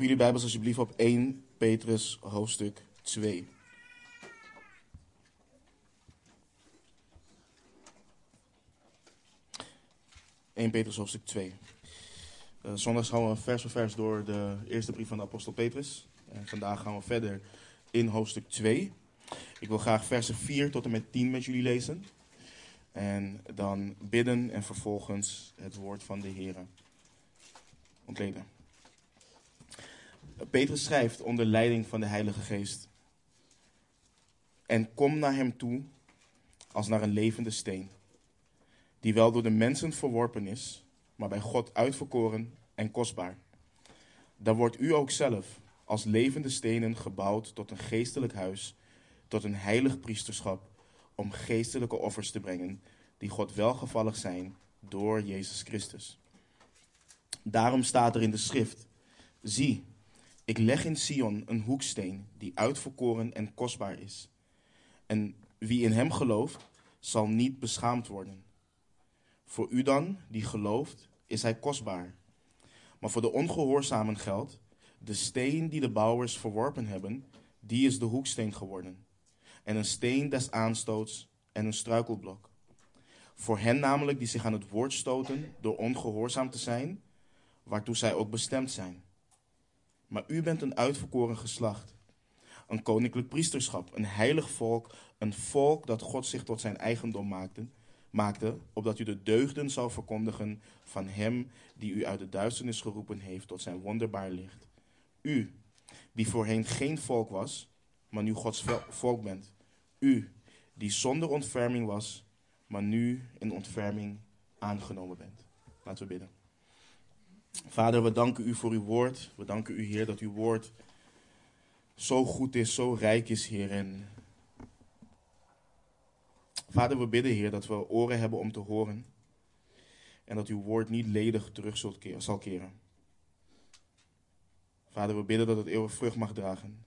Jullie Bijbels alsjeblieft op 1 Petrus hoofdstuk 2. ...1 Petrus hoofdstuk 2. Uh, zondags gaan we vers voor vers door de eerste brief van de apostel Petrus. En vandaag gaan we verder in hoofdstuk 2. Ik wil graag versen 4 tot en met 10 met jullie lezen. En dan bidden en vervolgens het woord van de Heer ontleden. Petrus schrijft onder leiding van de Heilige Geest. En kom naar hem toe als naar een levende steen, die wel door de mensen verworpen is, maar bij God uitverkoren en kostbaar. Dan wordt u ook zelf als levende stenen gebouwd tot een geestelijk huis, tot een heilig priesterschap, om geestelijke offers te brengen, die God welgevallig zijn door Jezus Christus. Daarom staat er in de schrift: Zie, ik leg in Sion een hoeksteen die uitverkoren en kostbaar is. En wie in hem gelooft, zal niet beschaamd worden. Voor u dan, die gelooft, is hij kostbaar. Maar voor de ongehoorzamen geldt, de steen die de bouwers verworpen hebben, die is de hoeksteen geworden. En een steen des aanstoots en een struikelblok. Voor hen namelijk die zich aan het woord stoten door ongehoorzaam te zijn, waartoe zij ook bestemd zijn. Maar u bent een uitverkoren geslacht, een koninklijk priesterschap, een heilig volk, een volk dat God zich tot zijn eigendom maakte, maakte, opdat u de deugden zou verkondigen van Hem die u uit de duisternis geroepen heeft tot zijn wonderbaar licht. U, die voorheen geen volk was, maar nu Gods volk bent. U, die zonder ontferming was, maar nu in ontferming aangenomen bent. Laten we bidden. Vader, we danken u voor uw woord. We danken u, Heer, dat uw woord zo goed is, zo rijk is, Heer. En Vader, we bidden, Heer, dat we oren hebben om te horen. En dat uw woord niet ledig terug zal keren. Vader, we bidden dat het eeuwig vrucht mag dragen.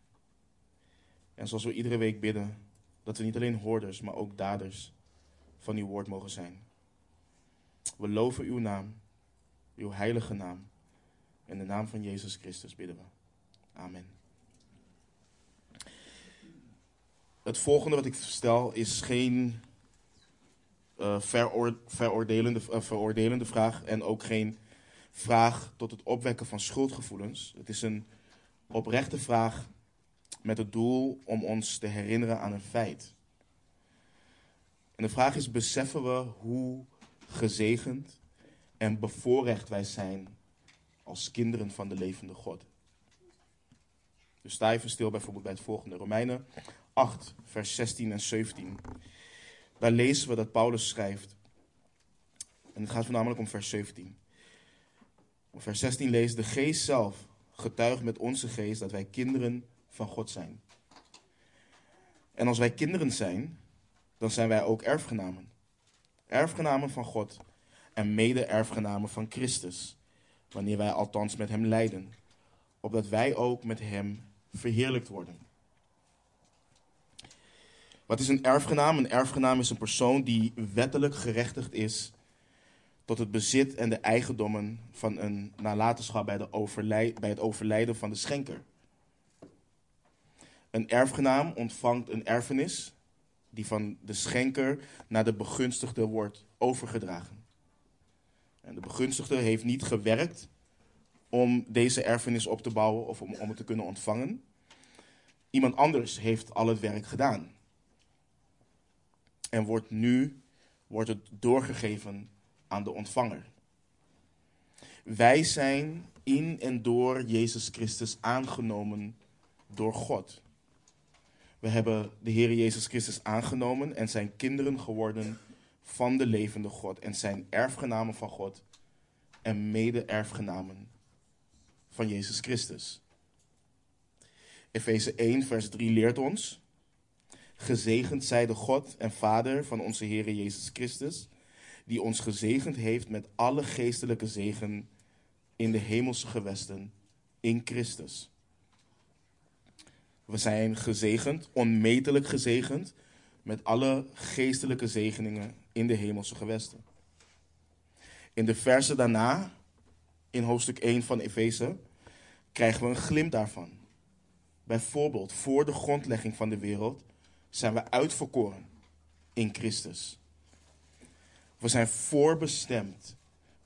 En zoals we iedere week bidden, dat we niet alleen hoorders, maar ook daders van uw woord mogen zijn. We loven uw naam uw heilige naam. In de naam van Jezus Christus bidden we. Amen. Het volgende wat ik stel is geen uh, veroordelende, uh, veroordelende vraag en ook geen vraag tot het opwekken van schuldgevoelens. Het is een oprechte vraag met het doel om ons te herinneren aan een feit. En de vraag is: beseffen we hoe gezegend en bevoorrecht wij zijn als kinderen van de levende God. Dus sta even stil bijvoorbeeld bij het volgende. Romeinen 8, vers 16 en 17. Daar lezen we dat Paulus schrijft. En het gaat voornamelijk om vers 17. Op vers 16 leest de geest zelf getuigt met onze geest dat wij kinderen van God zijn. En als wij kinderen zijn, dan zijn wij ook erfgenamen. Erfgenamen van God en mede-erfgenamen van Christus, wanneer wij althans met Hem lijden, opdat wij ook met Hem verheerlijkt worden. Wat is een erfgenaam? Een erfgenaam is een persoon die wettelijk gerechtigd is tot het bezit en de eigendommen van een nalatenschap bij, de bij het overlijden van de schenker. Een erfgenaam ontvangt een erfenis die van de schenker naar de begunstigde wordt overgedragen. En de begunstigde heeft niet gewerkt om deze erfenis op te bouwen of om, om het te kunnen ontvangen. Iemand anders heeft al het werk gedaan. En wordt nu wordt het doorgegeven aan de ontvanger. Wij zijn in en door Jezus Christus aangenomen door God. We hebben de Heer Jezus Christus aangenomen en zijn kinderen geworden van de levende God en zijn erfgenamen van God en mede-erfgenamen van Jezus Christus. Efeze 1, vers 3 leert ons: Gezegend zij de God en Vader van onze Heer Jezus Christus, die ons gezegend heeft met alle geestelijke zegen in de hemelse gewesten in Christus. We zijn gezegend, onmetelijk gezegend, met alle geestelijke zegeningen in de hemelse gewesten. In de versen daarna, in hoofdstuk 1 van Efeze, krijgen we een glimp daarvan. Bijvoorbeeld, voor de grondlegging van de wereld zijn we uitverkoren in Christus. We zijn voorbestemd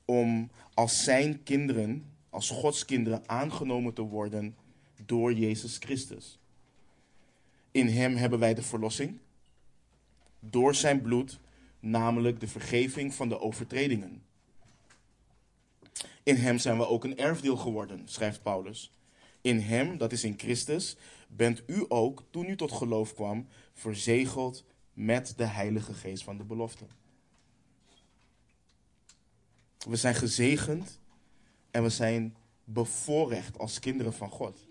om als zijn kinderen, als Gods kinderen aangenomen te worden door Jezus Christus. In Hem hebben wij de verlossing. Door Zijn bloed, namelijk de vergeving van de overtredingen. In Hem zijn we ook een erfdeel geworden, schrijft Paulus. In Hem, dat is in Christus, bent u ook, toen u tot geloof kwam, verzegeld met de Heilige Geest van de belofte. We zijn gezegend en we zijn bevoorrecht als kinderen van God.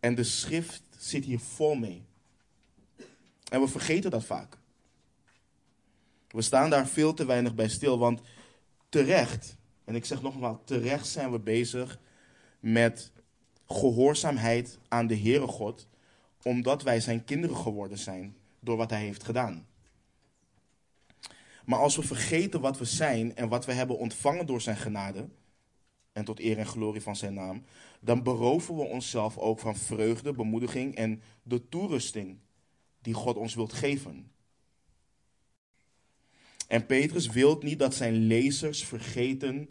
En de schrift zit hier vol mee. En we vergeten dat vaak. We staan daar veel te weinig bij stil, want terecht, en ik zeg nogmaals, terecht zijn we bezig met gehoorzaamheid aan de Heere God, omdat wij zijn kinderen geworden zijn door wat Hij heeft gedaan. Maar als we vergeten wat we zijn en wat we hebben ontvangen door Zijn genade, en tot eer en glorie van Zijn naam, dan beroven we onszelf ook van vreugde, bemoediging en de toerusting die God ons wilt geven. En Petrus wil niet dat zijn lezers vergeten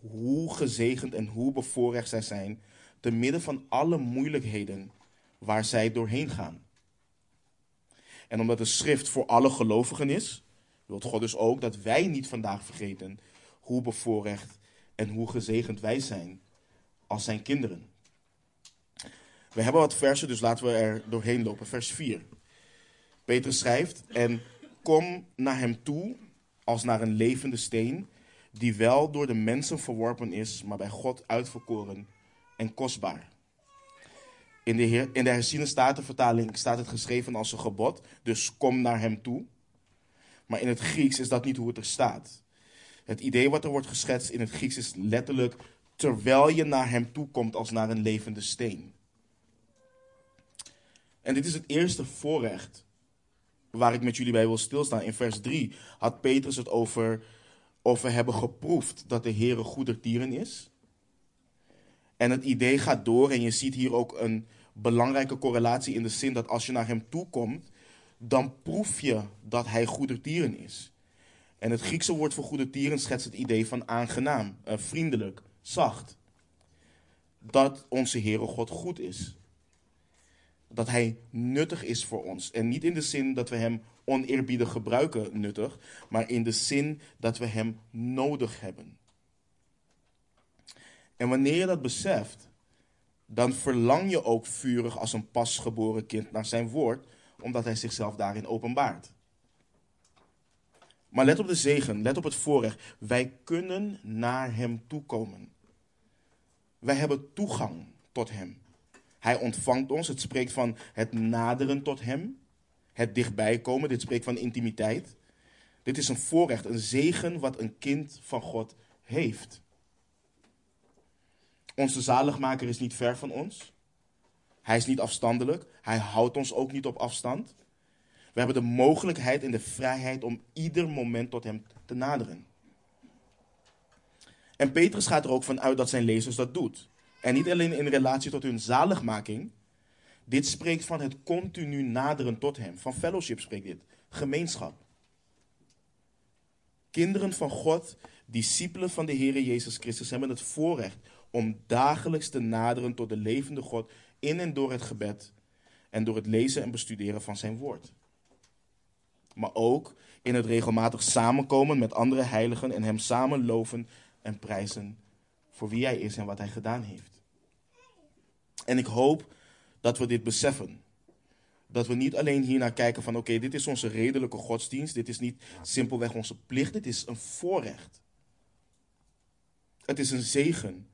hoe gezegend en hoe bevoorrecht zij zijn, te midden van alle moeilijkheden waar zij doorheen gaan. En omdat de schrift voor alle gelovigen is, wil God dus ook dat wij niet vandaag vergeten hoe bevoorrecht en hoe gezegend wij zijn als zijn kinderen. We hebben wat versen, dus laten we er doorheen lopen. Vers 4. Petrus schrijft: En kom naar hem toe als naar een levende steen, die wel door de mensen verworpen is, maar bij God uitverkoren en kostbaar. In de, heer, in de herziene staat het geschreven als een gebod, dus kom naar hem toe. Maar in het Grieks is dat niet hoe het er staat. Het idee wat er wordt geschetst in het Grieks is letterlijk terwijl je naar hem toe komt als naar een levende steen. En dit is het eerste voorrecht waar ik met jullie bij wil stilstaan. In vers 3 had Petrus het over of we hebben geproefd dat de Heer een goedertieren is. En het idee gaat door en je ziet hier ook een belangrijke correlatie in de zin dat als je naar hem toe komt, dan proef je dat hij goedertieren is. En het Griekse woord voor goedertieren schetst het idee van aangenaam, uh, vriendelijk, zacht. Dat onze Heere God goed is. Dat Hij nuttig is voor ons. En niet in de zin dat we Hem oneerbiedig gebruiken nuttig, maar in de zin dat we Hem nodig hebben. En wanneer je dat beseft, dan verlang je ook vurig als een pasgeboren kind naar zijn woord, omdat hij zichzelf daarin openbaart. Maar let op de zegen, let op het voorrecht. Wij kunnen naar hem toekomen. Wij hebben toegang tot Hem. Hij ontvangt ons. Het spreekt van het naderen tot Hem. Het dichtbij komen. Dit spreekt van intimiteit. Dit is een voorrecht, een zegen wat een kind van God heeft. Onze zaligmaker is niet ver van ons. Hij is niet afstandelijk. Hij houdt ons ook niet op afstand. We hebben de mogelijkheid en de vrijheid om ieder moment tot Hem te naderen. En Petrus gaat er ook van uit dat zijn lezers dat doet. En niet alleen in relatie tot hun zaligmaking. Dit spreekt van het continu naderen tot Hem. Van fellowship spreekt dit. Gemeenschap. Kinderen van God, discipelen van de Heer Jezus Christus, hebben het voorrecht om dagelijks te naderen tot de levende God in en door het gebed en door het lezen en bestuderen van Zijn woord. Maar ook in het regelmatig samenkomen met andere heiligen en Hem samen loven en prijzen voor wie Hij is en wat Hij gedaan heeft. En ik hoop dat we dit beseffen. Dat we niet alleen hier naar kijken van oké, dit is onze redelijke godsdienst. Dit is niet simpelweg onze plicht. Dit is een voorrecht. Het is een zegen.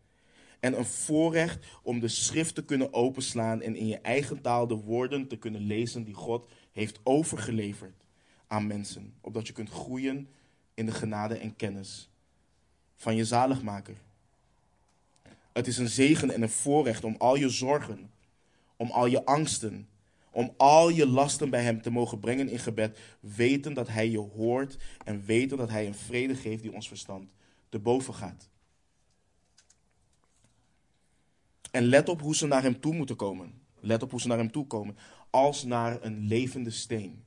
En een voorrecht om de schrift te kunnen openslaan en in je eigen taal de woorden te kunnen lezen die God heeft overgeleverd aan mensen. Opdat je kunt groeien in de genade en kennis van je zaligmaker. Het is een zegen en een voorrecht om al je zorgen, om al je angsten, om al je lasten bij Hem te mogen brengen in gebed, weten dat Hij je hoort en weten dat Hij een vrede geeft die ons verstand te boven gaat. En let op hoe ze naar hem toe moeten komen. Let op hoe ze naar hem toe komen. Als naar een levende steen.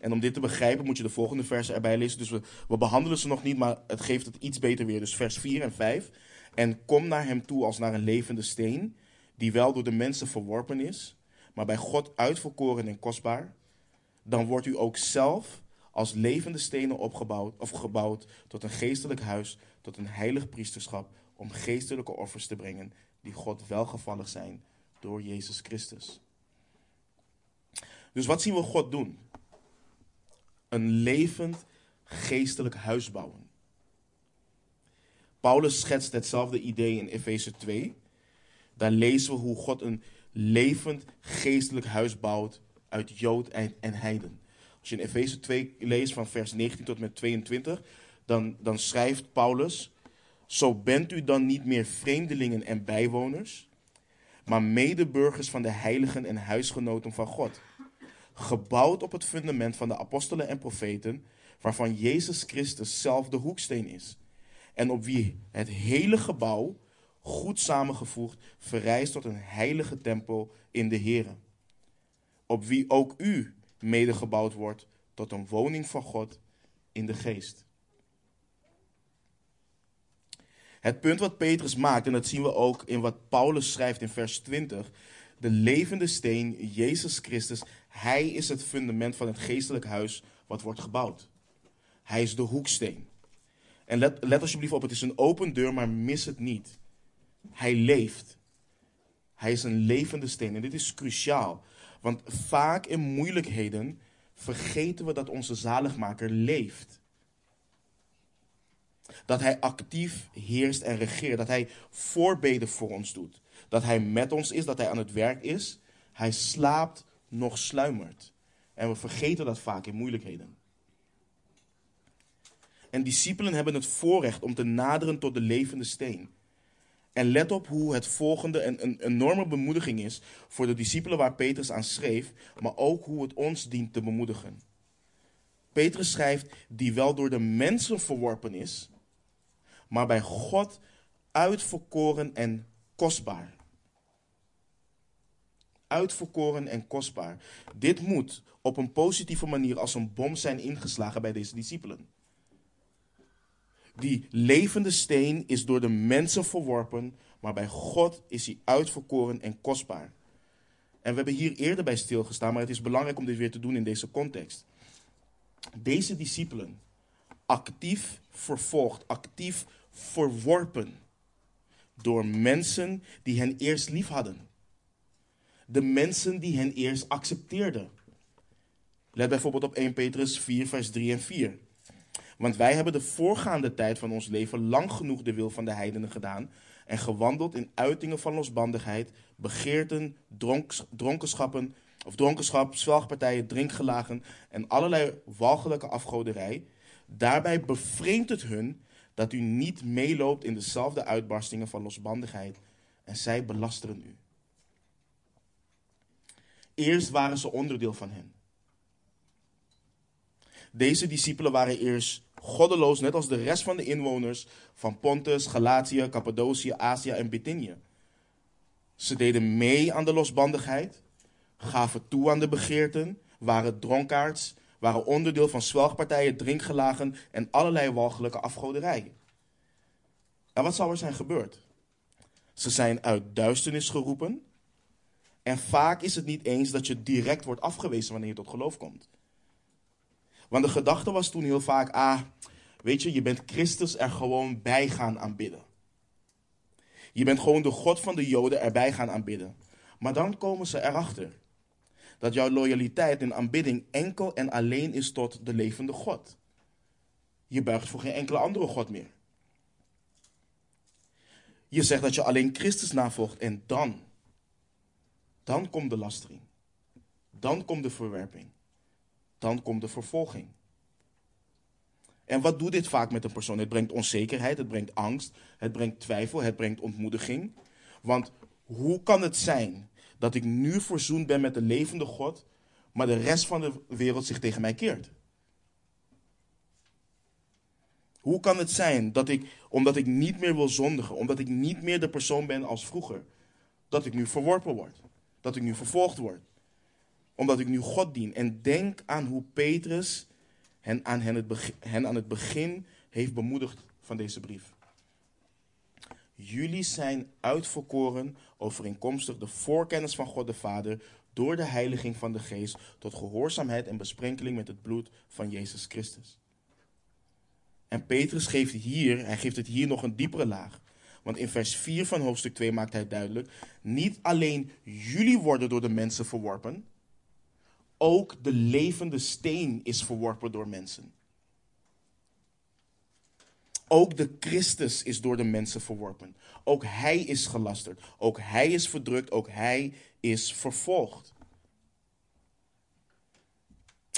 En om dit te begrijpen moet je de volgende versen erbij lezen. Dus we, behandelen ze nog niet, maar het geeft het iets beter weer. Dus vers 4 en 5. En kom naar hem toe als naar een levende steen, die wel door de mensen verworpen is, maar bij God uitverkoren en kostbaar. Dan wordt u ook zelf als levende stenen opgebouwd of gebouwd tot een geestelijk huis, tot een heilig priesterschap, om geestelijke offers te brengen die God welgevallig zijn door Jezus Christus. Dus wat zien we God doen? Een levend geestelijk huis bouwen. Paulus schetst hetzelfde idee in Efeze 2. Daar lezen we hoe God een levend geestelijk huis bouwt uit Jood en, en Heiden. Als je in Efeze 2 leest van vers 19 tot met 22, dan, dan schrijft Paulus: Zo bent u dan niet meer vreemdelingen en bijwoners, maar medeburgers van de heiligen en huisgenoten van God. Gebouwd op het fundament van de apostelen en profeten, waarvan Jezus Christus zelf de hoeksteen is. En op wie het hele gebouw, goed samengevoegd, verrijst tot een heilige tempel in de Here. Op wie ook u medegebouwd wordt tot een woning van God in de geest. Het punt wat Petrus maakt, en dat zien we ook in wat Paulus schrijft in vers 20. De levende steen, Jezus Christus, hij is het fundament van het geestelijk huis wat wordt gebouwd. Hij is de hoeksteen. En let, let alsjeblieft op, het is een open deur, maar mis het niet. Hij leeft. Hij is een levende steen. En dit is cruciaal. Want vaak in moeilijkheden vergeten we dat onze zaligmaker leeft. Dat hij actief heerst en regeert. Dat hij voorbeden voor ons doet. Dat hij met ons is, dat hij aan het werk is. Hij slaapt nog sluimert. En we vergeten dat vaak in moeilijkheden. En discipelen hebben het voorrecht om te naderen tot de levende steen. En let op hoe het volgende een, een enorme bemoediging is voor de discipelen waar Petrus aan schreef, maar ook hoe het ons dient te bemoedigen. Petrus schrijft, die wel door de mensen verworpen is, maar bij God uitverkoren en kostbaar. Uitverkoren en kostbaar. Dit moet op een positieve manier als een bom zijn ingeslagen bij deze discipelen. Die levende steen is door de mensen verworpen, maar bij God is hij uitverkoren en kostbaar. En we hebben hier eerder bij stilgestaan, maar het is belangrijk om dit weer te doen in deze context. Deze discipelen, actief vervolgd, actief verworpen door mensen die hen eerst lief hadden. De mensen die hen eerst accepteerden. Let bijvoorbeeld op 1 Petrus 4, vers 3 en 4. Want wij hebben de voorgaande tijd van ons leven lang genoeg de wil van de heidenen gedaan en gewandeld in uitingen van losbandigheid, begeerten, dronkenschappen of dronkenschap, zwelgpartijen, drinkgelagen en allerlei walgelijke afgoderij. Daarbij bevreemdt het hun dat u niet meeloopt in dezelfde uitbarstingen van losbandigheid en zij belasteren u. Eerst waren ze onderdeel van hen. Deze discipelen waren eerst goddeloos, net als de rest van de inwoners van Pontus, Galatië, Cappadocië, Azië en Bithynië. Ze deden mee aan de losbandigheid, gaven toe aan de begeerten, waren dronkaards, waren onderdeel van zwelgpartijen, drinkgelagen en allerlei walgelijke afgoderij. En wat zou er zijn gebeurd? Ze zijn uit duisternis geroepen. En vaak is het niet eens dat je direct wordt afgewezen wanneer je tot geloof komt. Want de gedachte was toen heel vaak, ah, weet je, je bent Christus er gewoon bij gaan aanbidden. Je bent gewoon de God van de Joden erbij gaan aanbidden. Maar dan komen ze erachter dat jouw loyaliteit en aanbidding enkel en alleen is tot de levende God. Je buigt voor geen enkele andere God meer. Je zegt dat je alleen Christus navolgt en dan, dan komt de lastering. Dan komt de verwerping dan komt de vervolging. En wat doet dit vaak met een persoon? Het brengt onzekerheid, het brengt angst, het brengt twijfel, het brengt ontmoediging. Want hoe kan het zijn dat ik nu verzoend ben met de levende God, maar de rest van de wereld zich tegen mij keert? Hoe kan het zijn dat ik, omdat ik niet meer wil zondigen, omdat ik niet meer de persoon ben als vroeger, dat ik nu verworpen word? Dat ik nu vervolgd word? Omdat ik nu God dien. En denk aan hoe Petrus hen aan, hen, het begin, aan het begin heeft bemoedigd van deze brief. Jullie zijn uitverkoren overeenkomstig de voorkennis van God de Vader door de heiliging van de Geest tot gehoorzaamheid en besprenkeling met het bloed van Jezus Christus. En Petrus geeft hier, hij geeft het hier nog een diepere laag. Want in vers 4 van hoofdstuk 2 maakt hij duidelijk: niet alleen jullie worden door de mensen verworpen, ook de levende steen is verworpen door mensen. Ook de Christus is door de mensen verworpen. Ook hij is gelasterd. Ook hij is verdrukt. Ook hij is vervolgd.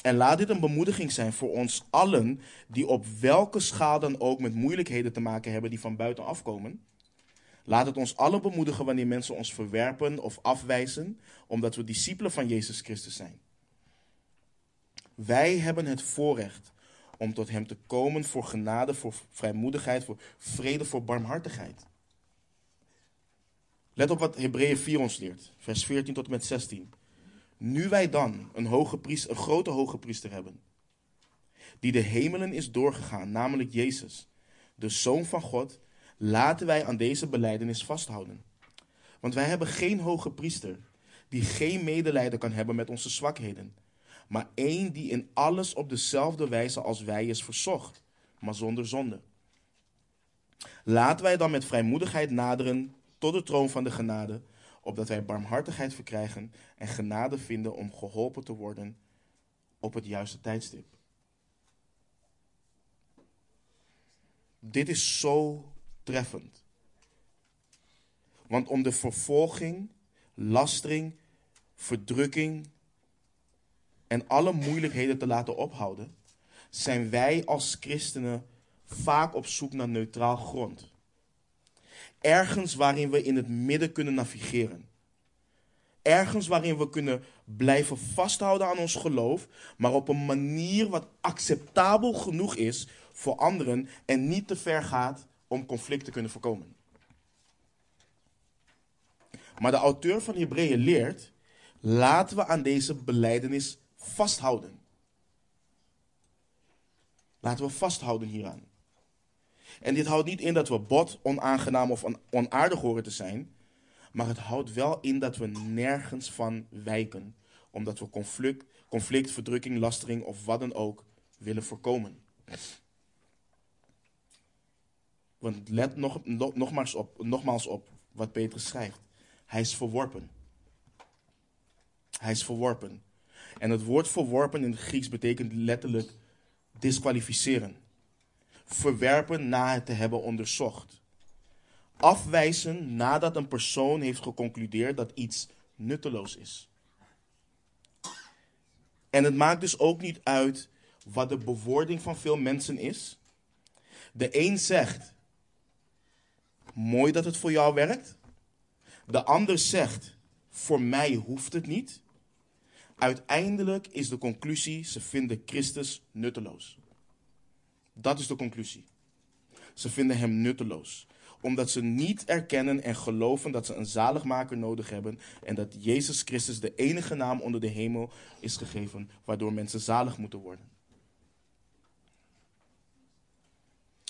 En laat dit een bemoediging zijn voor ons allen die op welke schaal dan ook met moeilijkheden te maken hebben die van buiten afkomen. Laat het ons allen bemoedigen wanneer mensen ons verwerpen of afwijzen, omdat we discipelen van Jezus Christus zijn. Wij hebben het voorrecht om tot Hem te komen voor genade, voor vrijmoedigheid, voor vrede, voor barmhartigheid. Let op wat Hebreeën 4 ons leert, vers 14 tot en met 16. Nu wij dan een, hoge priester, een grote hoge priester hebben, die de hemelen is doorgegaan, namelijk Jezus, de Zoon van God, laten wij aan deze beleidenis vasthouden. Want wij hebben geen hoge priester die geen medelijden kan hebben met onze zwakheden, maar één die in alles op dezelfde wijze als wij is verzocht, maar zonder zonde. Laten wij dan met vrijmoedigheid naderen tot de troon van de genade, opdat wij barmhartigheid verkrijgen en genade vinden om geholpen te worden op het juiste tijdstip. Dit is zo treffend. Want om de vervolging, lastering, verdrukking en alle moeilijkheden te laten ophouden, zijn wij als christenen vaak op zoek naar neutraal grond. Ergens waarin we in het midden kunnen navigeren. Ergens waarin we kunnen blijven vasthouden aan ons geloof, maar op een manier wat acceptabel genoeg is voor anderen en niet te ver gaat om conflict te kunnen voorkomen. Maar de auteur van Hebreeën leert: laten we aan deze beleidenis vasthouden. Laten we vasthouden hieraan. En dit houdt niet in dat we bot, onaangenaam of onaardig horen te zijn. Maar het houdt wel in dat we nergens van wijken. Omdat we conflict, conflict verdrukking, lastering of wat dan ook willen voorkomen. Want let nog, nog, nogmaals, op, nogmaals op wat Petrus schrijft. Hij is verworpen. Hij is verworpen. En het woord verworpen in het Grieks betekent letterlijk disqualificeren verwerpen na het te hebben onderzocht. Afwijzen nadat een persoon heeft geconcludeerd dat iets nutteloos is. En het maakt dus ook niet uit wat de bewoording van veel mensen is. De een zegt, mooi dat het voor jou werkt. De ander zegt, voor mij hoeft het niet. Uiteindelijk is de conclusie, ze vinden Christus nutteloos. Dat is de conclusie. Ze vinden hem nutteloos omdat ze niet erkennen en geloven dat ze een zaligmaker nodig hebben en dat Jezus Christus de enige naam onder de hemel is gegeven waardoor mensen zalig moeten worden.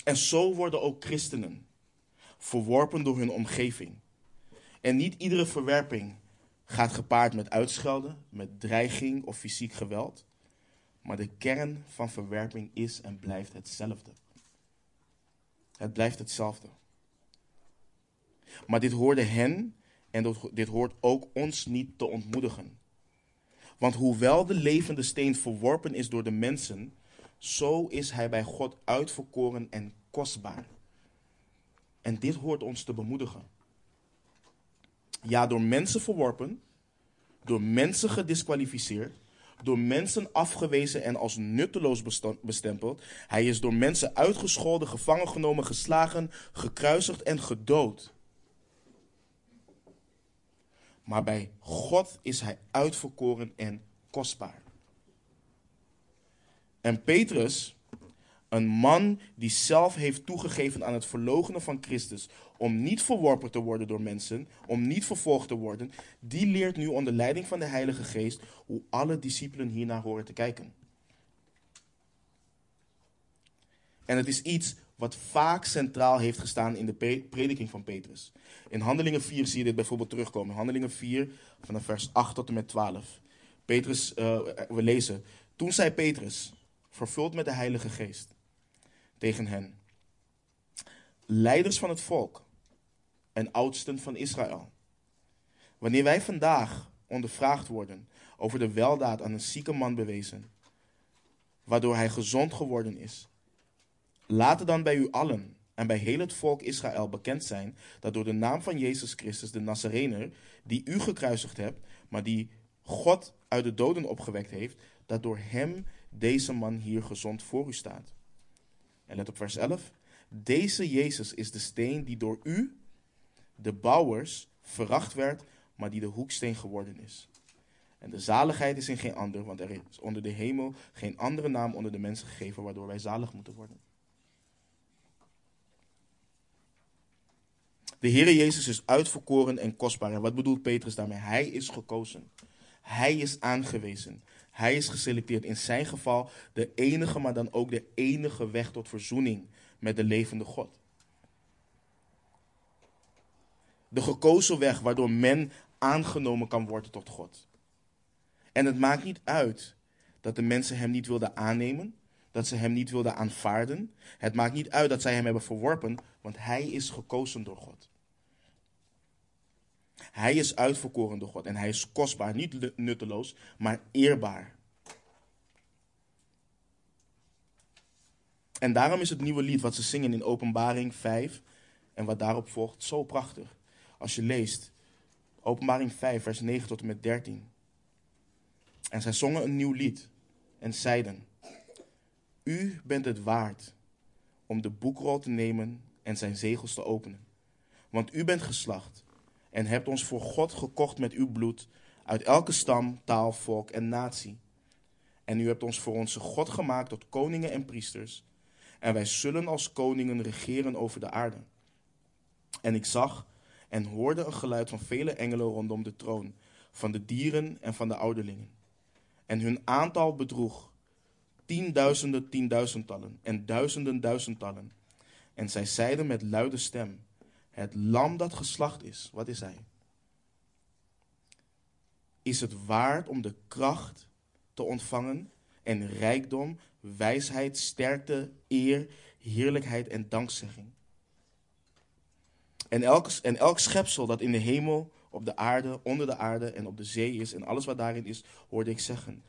En zo worden ook christenen verworpen door hun omgeving. En niet iedere verwerping gaat gepaard met uitschelden, met dreiging of fysiek geweld. Maar de kern van verwerping is en blijft hetzelfde. Het blijft hetzelfde. Maar dit hoorde hen en dit hoort ook ons niet te ontmoedigen. Want hoewel de levende steen verworpen is door de mensen, zo is hij bij God uitverkoren en kostbaar. En dit hoort ons te bemoedigen. Ja, door mensen verworpen, door mensen gedisqualificeerd, door mensen afgewezen en als nutteloos bestempeld. Hij is door mensen uitgescholden, gevangen genomen, geslagen, gekruisigd en gedood. Maar bij God is hij uitverkoren en kostbaar. En Petrus, Een man die zelf heeft toegegeven aan het verloochenen van Christus om niet verworpen te worden door mensen, om niet vervolgd te worden, die leert nu onder leiding van de Heilige Geest hoe alle discipelen hiernaar horen te kijken. En het is iets wat vaak centraal heeft gestaan in de prediking van Petrus. In Handelingen 4 zie je dit bijvoorbeeld terugkomen. In Handelingen 4, vanaf vers 8 tot en met 12. Petrus, uh, we lezen. Toen zei Petrus, vervuld met de Heilige Geest, tegen hen: Leiders van het volk en oudsten van Israël. Wanneer wij vandaag ondervraagd worden over de weldaad aan een zieke man bewezen, waardoor hij gezond geworden is, laat het dan bij u allen en bij heel het volk Israël bekend zijn dat door de naam van Jezus Christus, de Nazarener, die u gekruisigd hebt, maar die God uit de doden opgewekt heeft, dat door hem deze man hier gezond voor u staat. En let op vers 11. Deze Jezus is de steen die door u, de bouwers, veracht werd, maar die de hoeksteen geworden is. En de zaligheid is in geen ander, want er is onder de hemel geen andere naam onder de mensen gegeven waardoor wij zalig moeten worden. De Heere Jezus is uitverkoren en kostbaar. En wat bedoelt Petrus daarmee? Hij is gekozen. Hij is aangewezen. Hij is geselecteerd. In zijn geval de enige, maar dan ook de enige weg tot verzoening met de levende God. De gekozen weg waardoor men aangenomen kan worden tot God. En het maakt niet uit dat de mensen hem niet wilden aannemen, dat ze hem niet wilden aanvaarden. Het maakt niet uit dat zij hem hebben verworpen, want hij is gekozen door God. Hij is uitverkoren door God en hij is kostbaar, niet nutteloos, maar eerbaar. En daarom is het nieuwe lied wat ze zingen in Openbaring 5 en wat daarop volgt zo prachtig. Als je leest Openbaring 5, vers 9 tot en met 13. En zij zongen een nieuw lied en zeiden: U bent het waard om de boekrol te nemen en zijn zegels te openen. Want u bent geslacht en hebt ons voor God gekocht met uw bloed uit elke stam, taal, volk en natie. En u hebt ons voor onze God gemaakt tot koningen en priesters. En wij zullen als koningen regeren over de aarde. En ik zag en hoorde een geluid van vele engelen rondom de troon, van de dieren en van de ouderlingen. En hun aantal bedroeg tienduizenden tienduizendtallen en duizenden duizendtallen. En zij zeiden met luide stem, het lam dat geslacht is, wat is hij? Is het waard om de kracht te ontvangen en rijkdom, wijsheid, sterkte, eer, heerlijkheid en dankzegging? En elk, en elk schepsel dat in de hemel, op de aarde, onder de aarde en op de zee is en alles wat daarin is, hoorde ik zeggen.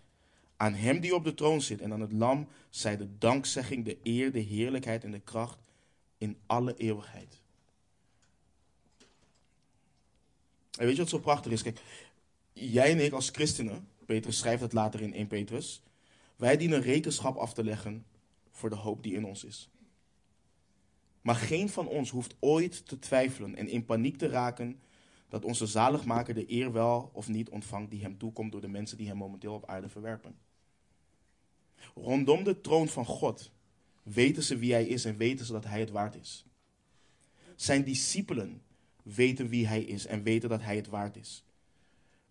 Aan hem die op de troon zit en aan het lam zij de dankzegging, de eer, de heerlijkheid en de kracht in alle eeuwigheid. En weet je wat zo prachtig is? Kijk, jij en ik als christenen, Petrus schrijft het later in 1 Petrus, wij dienen rekenschap af te leggen voor de hoop die in ons is. Maar geen van ons hoeft ooit te twijfelen en in paniek te raken dat onze zaligmaker de eer wel of niet ontvangt die hem toekomt door de mensen die hem momenteel op aarde verwerpen. Rondom de troon van God weten ze wie hij is en weten ze dat hij het waard is. Zijn discipelen weten wie hij is en weten dat hij het waard is.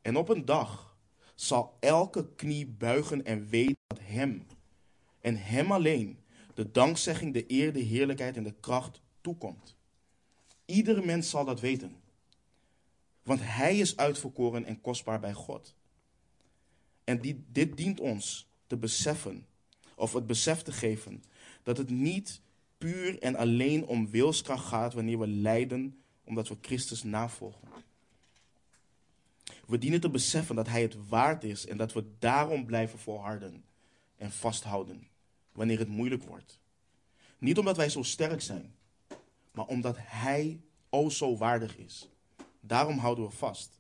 En op een dag zal elke knie buigen en weten dat hem en hem alleen de dankzegging, de eer, de heerlijkheid en de kracht toekomt. Iedere mens zal dat weten. Want hij is uitverkoren en kostbaar bij God. En dit dient ons te beseffen, of het besef te geven, dat het niet puur en alleen om wilskracht gaat wanneer we lijden omdat we Christus navolgen. We dienen te beseffen dat Hij het waard is en dat we daarom blijven volharden en vasthouden wanneer het moeilijk wordt. Niet omdat wij zo sterk zijn, maar omdat Hij o zo waardig is. Daarom houden we vast.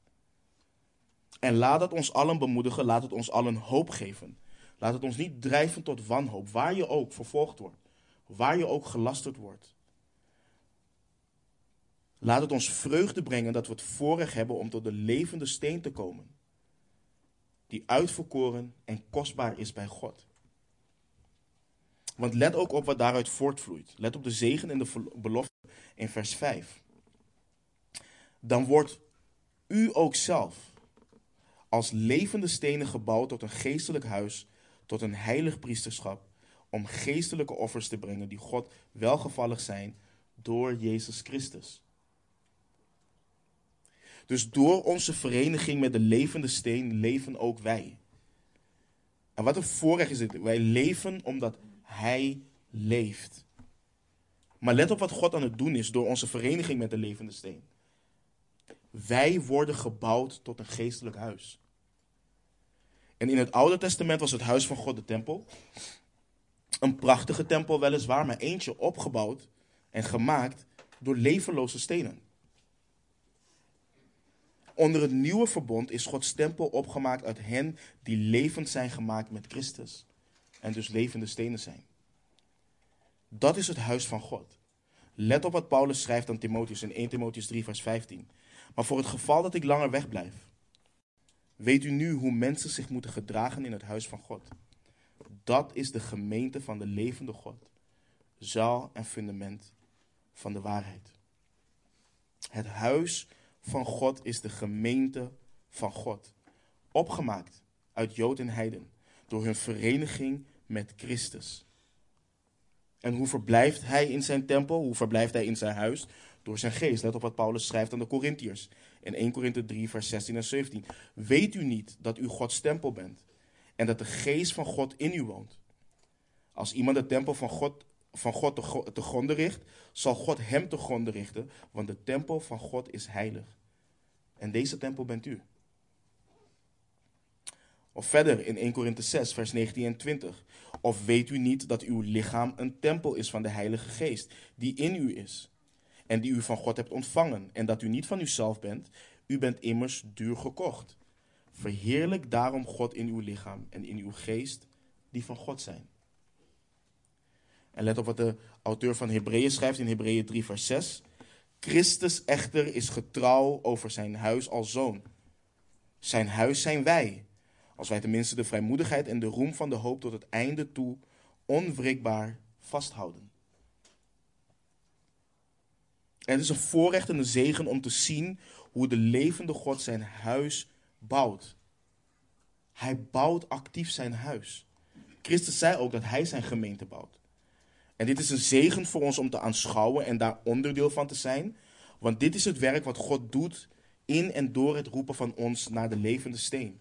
En laat het ons allen bemoedigen, laat het ons allen hoop geven. Laat het ons niet drijven tot wanhoop, waar je ook vervolgd wordt, waar je ook gelasterd wordt. Laat het ons vreugde brengen dat we het voorrecht hebben om tot de levende steen te komen, die uitverkoren en kostbaar is bij God. Want let ook op wat daaruit voortvloeit. Let op de zegen en de belofte in vers 5. Dan wordt u ook zelf als levende stenen gebouwd tot een geestelijk huis, tot een heilig priesterschap, om geestelijke offers te brengen die God welgevallig zijn door Jezus Christus. Dus door onze vereniging met de levende steen leven ook wij. En wat een voorrecht is dit. Wij leven omdat Hij leeft. Maar let op wat God aan het doen is door onze vereniging met de levende steen. Wij worden gebouwd tot een geestelijk huis. En in het Oude Testament was het huis van God de tempel. Een prachtige tempel weliswaar, maar eentje opgebouwd en gemaakt door levenloze stenen. Onder het nieuwe verbond is Gods tempel opgemaakt uit hen die levend zijn gemaakt met Christus. En dus levende stenen zijn. Dat is het huis van God. Let op wat Paulus schrijft aan Timotheus in 1 Timotheus 3, vers 15. Maar voor het geval dat ik langer wegblijf, weet u nu hoe mensen zich moeten gedragen in het huis van God. Dat is de gemeente van de levende God, zaal en fundament van de waarheid. Het huis van God is de gemeente van God, opgemaakt uit Jood en Heiden door hun vereniging met Christus. En hoe verblijft hij in zijn tempel? Hoe verblijft hij in zijn huis? Door zijn geest. Let op wat Paulus schrijft aan de Corinthiërs. In 1 Korinthe 3, vers 16 en 17. Weet u niet dat u Gods tempel bent en dat de geest van God in u woont? Als iemand de tempel van God, van God te, te gronde richt, zal God hem te gronde richten, want de tempel van God is heilig. En deze tempel bent u. Of verder in 1 Korinthe 6, vers 19 en 20. Of weet u niet dat uw lichaam een tempel is van de Heilige Geest, die in u is, en die u van God hebt ontvangen, en dat u niet van uzelf bent, u bent immers duur gekocht. Verheerlijk daarom God in uw lichaam en in uw geest, die van God zijn. En let op wat de auteur van Hebreeën schrijft in Hebreeën 3, vers 6. Christus echter is getrouw over zijn huis als zoon. Zijn huis zijn wij als wij tenminste de vrijmoedigheid en de roem van de hoop tot het einde toe onwrikbaar vasthouden. het is een voorrecht en een zegen om te zien hoe de levende God zijn huis bouwt. Hij bouwt actief zijn huis. Christus zei ook dat hij zijn gemeente bouwt. Dit is een zegen voor ons om te aanschouwen en daar onderdeel van te zijn. Want dit is het werk wat God doet in en door het roepen van ons naar de levende steen.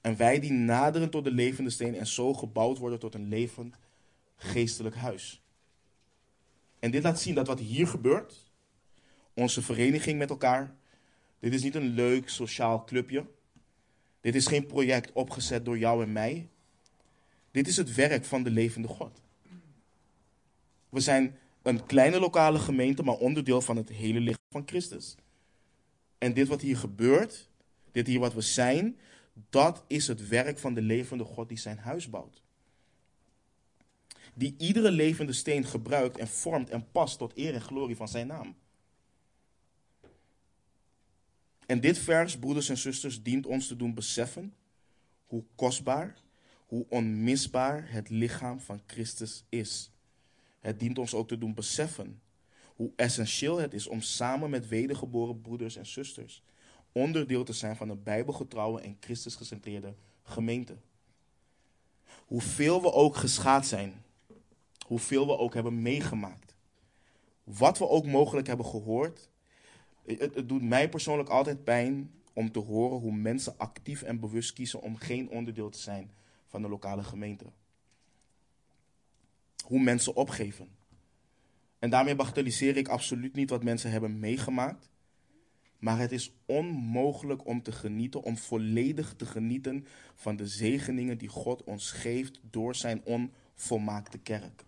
En wij die naderen tot de levende steen en zo gebouwd worden tot een levend geestelijk huis. En dit laat zien dat wat hier gebeurt, onze vereniging met elkaar, dit is niet een leuk sociaal clubje. Dit is geen project opgezet door jou en mij. Dit is het werk van de levende God. We zijn een kleine lokale gemeente, maar onderdeel van het hele lichaam van Christus. En dit wat hier gebeurt, dit hier wat we zijn, dat is het werk van de levende God die zijn huis bouwt. Die iedere levende steen gebruikt en vormt en past tot eer en glorie van zijn naam. En dit vers, broeders en zusters, dient ons te doen beseffen hoe kostbaar, hoe onmisbaar het lichaam van Christus is. Het dient ons ook te doen beseffen hoe essentieel het is om samen met wedergeboren broeders en zusters onderdeel te zijn van een bijbelgetrouwe en Christusgecentreerde gemeente. Hoeveel we ook geschaad zijn, hoeveel we ook hebben meegemaakt, wat we ook mogelijk hebben gehoord, het, het doet mij persoonlijk altijd pijn om te horen hoe mensen actief en bewust kiezen om geen onderdeel te zijn van de lokale gemeente. Hoe mensen opgeven. En daarmee bagatelliseer ik absoluut niet wat mensen hebben meegemaakt. Maar het is onmogelijk om te genieten, om volledig te genieten van de zegeningen die God ons geeft door zijn onvolmaakte kerk.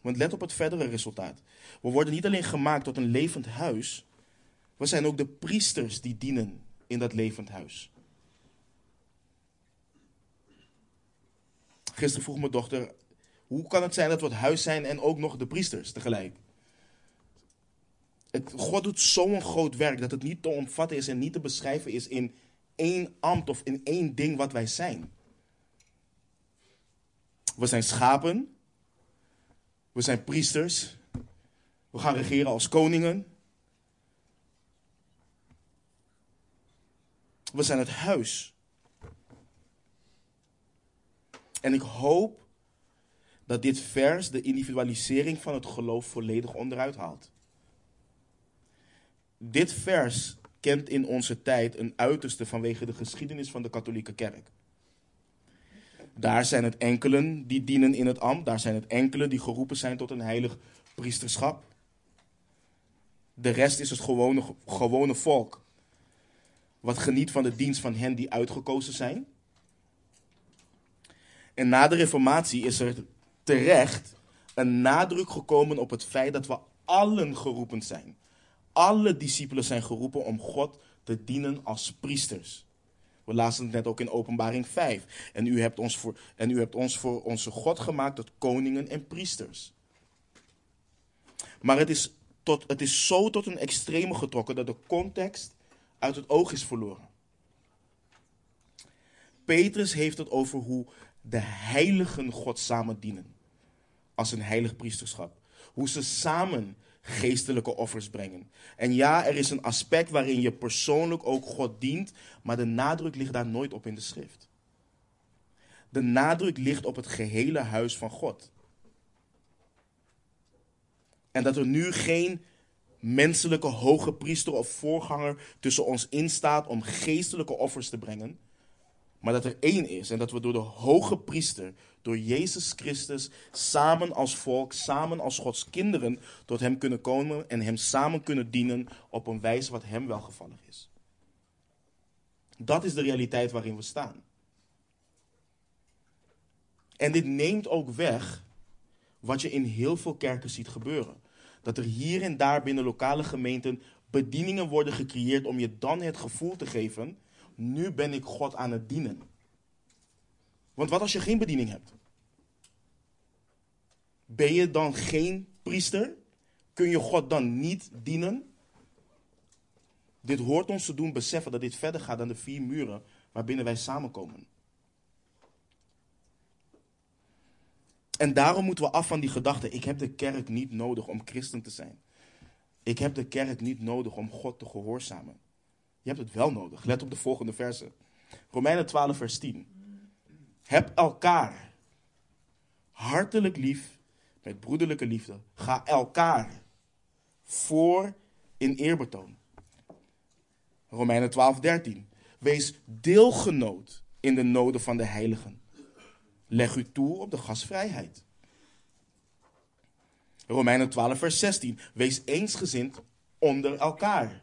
Want let op het verdere resultaat. We worden niet alleen gemaakt tot een levend huis, we zijn ook de priesters die dienen in dat levend huis. Gisteren vroeg mijn dochter, hoe kan het zijn dat we het huis zijn en ook nog de priesters tegelijk? Het, God doet zo'n groot werk dat het niet te omvatten is en niet te beschrijven is in één ambt of in één ding wat wij zijn. We zijn schapen. We zijn priesters. We gaan regeren als koningen. We zijn het huis. En ik hoop dat dit vers de individualisering van het geloof volledig onderuit haalt. Dit vers kent in onze tijd een uiterste vanwege de geschiedenis van de katholieke kerk. Daar zijn het enkelen die dienen in het ambt, daar zijn het enkelen die geroepen zijn tot een heilig priesterschap. De rest is het gewone, gewone volk, wat geniet van de dienst van hen die uitgekozen zijn. En na de Reformatie is er terecht een nadruk gekomen op het feit dat we allen geroepen zijn. Alle discipelen zijn geroepen om God te dienen als priesters. We lazen het net ook in Openbaring 5. En u hebt ons voor, en u hebt ons voor onze God gemaakt tot koningen en priesters. Maar het is, tot, het is zo tot een extreme getrokken dat de context uit het oog is verloren. Petrus heeft het over hoe de heiligen God samen dienen. Als een heilig priesterschap. Hoe ze samen geestelijke offers brengen. En ja, er is een aspect waarin je persoonlijk ook God dient, maar de nadruk ligt daar nooit op in de schrift. De nadruk ligt op het gehele huis van God. En dat er nu geen menselijke hoge priester of voorganger tussen ons instaat om geestelijke offers te brengen, maar dat er één is en dat we door de hoge priester, door Jezus Christus, samen als volk, samen als Gods kinderen tot Hem kunnen komen en Hem samen kunnen dienen op een wijze wat Hem welgevallig is. Dat is de realiteit waarin we staan. En dit neemt ook weg wat je in heel veel kerken ziet gebeuren. Dat er hier en daar binnen lokale gemeenten bedieningen worden gecreëerd om je dan het gevoel te geven nu ben ik God aan het dienen. Want wat als je geen bediening hebt? Ben je dan geen priester? Kun je God dan niet dienen? Dit hoort ons te doen beseffen dat dit verder gaat dan de vier muren waarbinnen wij samenkomen. En daarom moeten we af van die gedachte: ik heb de kerk niet nodig om christen te zijn. Ik heb de kerk niet nodig om God te gehoorzamen. Je hebt het wel nodig. Let op de volgende versen. Romeinen 12, vers 10. Heb elkaar hartelijk lief met broederlijke liefde. Ga elkaar voor in eerbetoon. Romeinen 12, 13. Wees deelgenoot in de noden van de heiligen. Leg u toe op de gasvrijheid. Romeinen 12, vers 16. Wees eensgezind onder elkaar.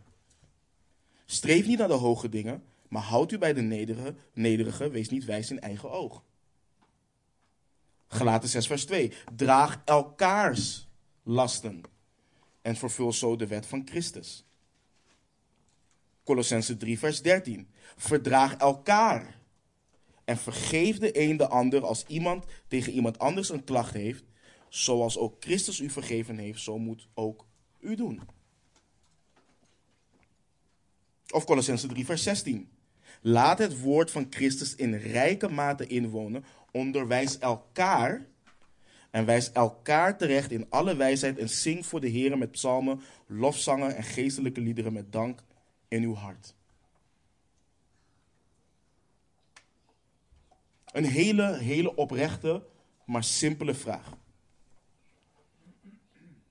Streef niet naar de hoge dingen, maar houd u bij de nederige, nederige, wees niet wijs in eigen oog. Gelaten 6 vers 2. Draag elkaars lasten en vervul zo de wet van Christus. Colossense 3 vers 13. Verdraag elkaar en vergeef de een de ander als iemand tegen iemand anders een klacht heeft, zoals ook Christus u vergeven heeft, zo moet ook u doen. Of Colossense 3, vers 16. Laat het woord van Christus in rijke mate inwonen. Onderwijs elkaar. En wijs elkaar terecht in alle wijsheid. En zing voor de Heer met psalmen, lofzangen en geestelijke liederen met dank in uw hart. Een hele, hele oprechte, maar simpele vraag.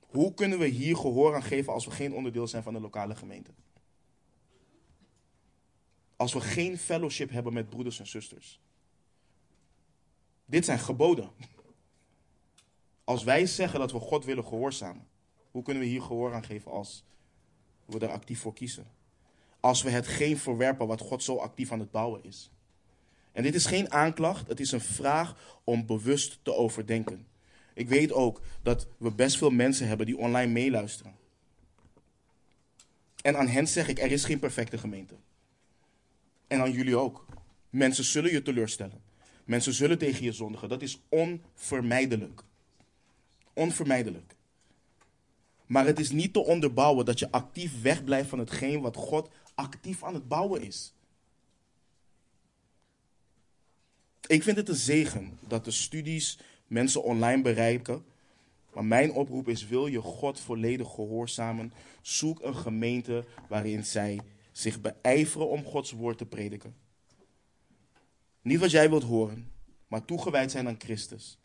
Hoe kunnen we hier gehoor aan geven als we geen onderdeel zijn van de lokale gemeente? Als we geen fellowship hebben met broeders en zusters. Dit zijn geboden. Als wij zeggen dat we God willen gehoorzamen, hoe kunnen we hier gehoor aan geven als we er actief voor kiezen? Als we het geen verwerpen wat God zo actief aan het bouwen is. En dit is geen aanklacht, het is een vraag om bewust te overdenken. Ik weet ook dat we best veel mensen hebben die online meeluisteren. En aan hen zeg ik, er is geen perfecte gemeente. En aan jullie ook. Mensen zullen je teleurstellen. Mensen zullen tegen je zondigen. Dat is onvermijdelijk. Onvermijdelijk. Maar het is niet te onderbouwen dat je actief wegblijft van hetgeen wat God actief aan het bouwen is. Ik vind het een zegen dat de studies mensen online bereiken. Maar mijn oproep is: wil je God volledig gehoorzamen? Zoek een gemeente waarin zij zich beijveren om Gods woord te prediken. Niet wat jij wilt horen, maar toegewijd zijn aan Christus.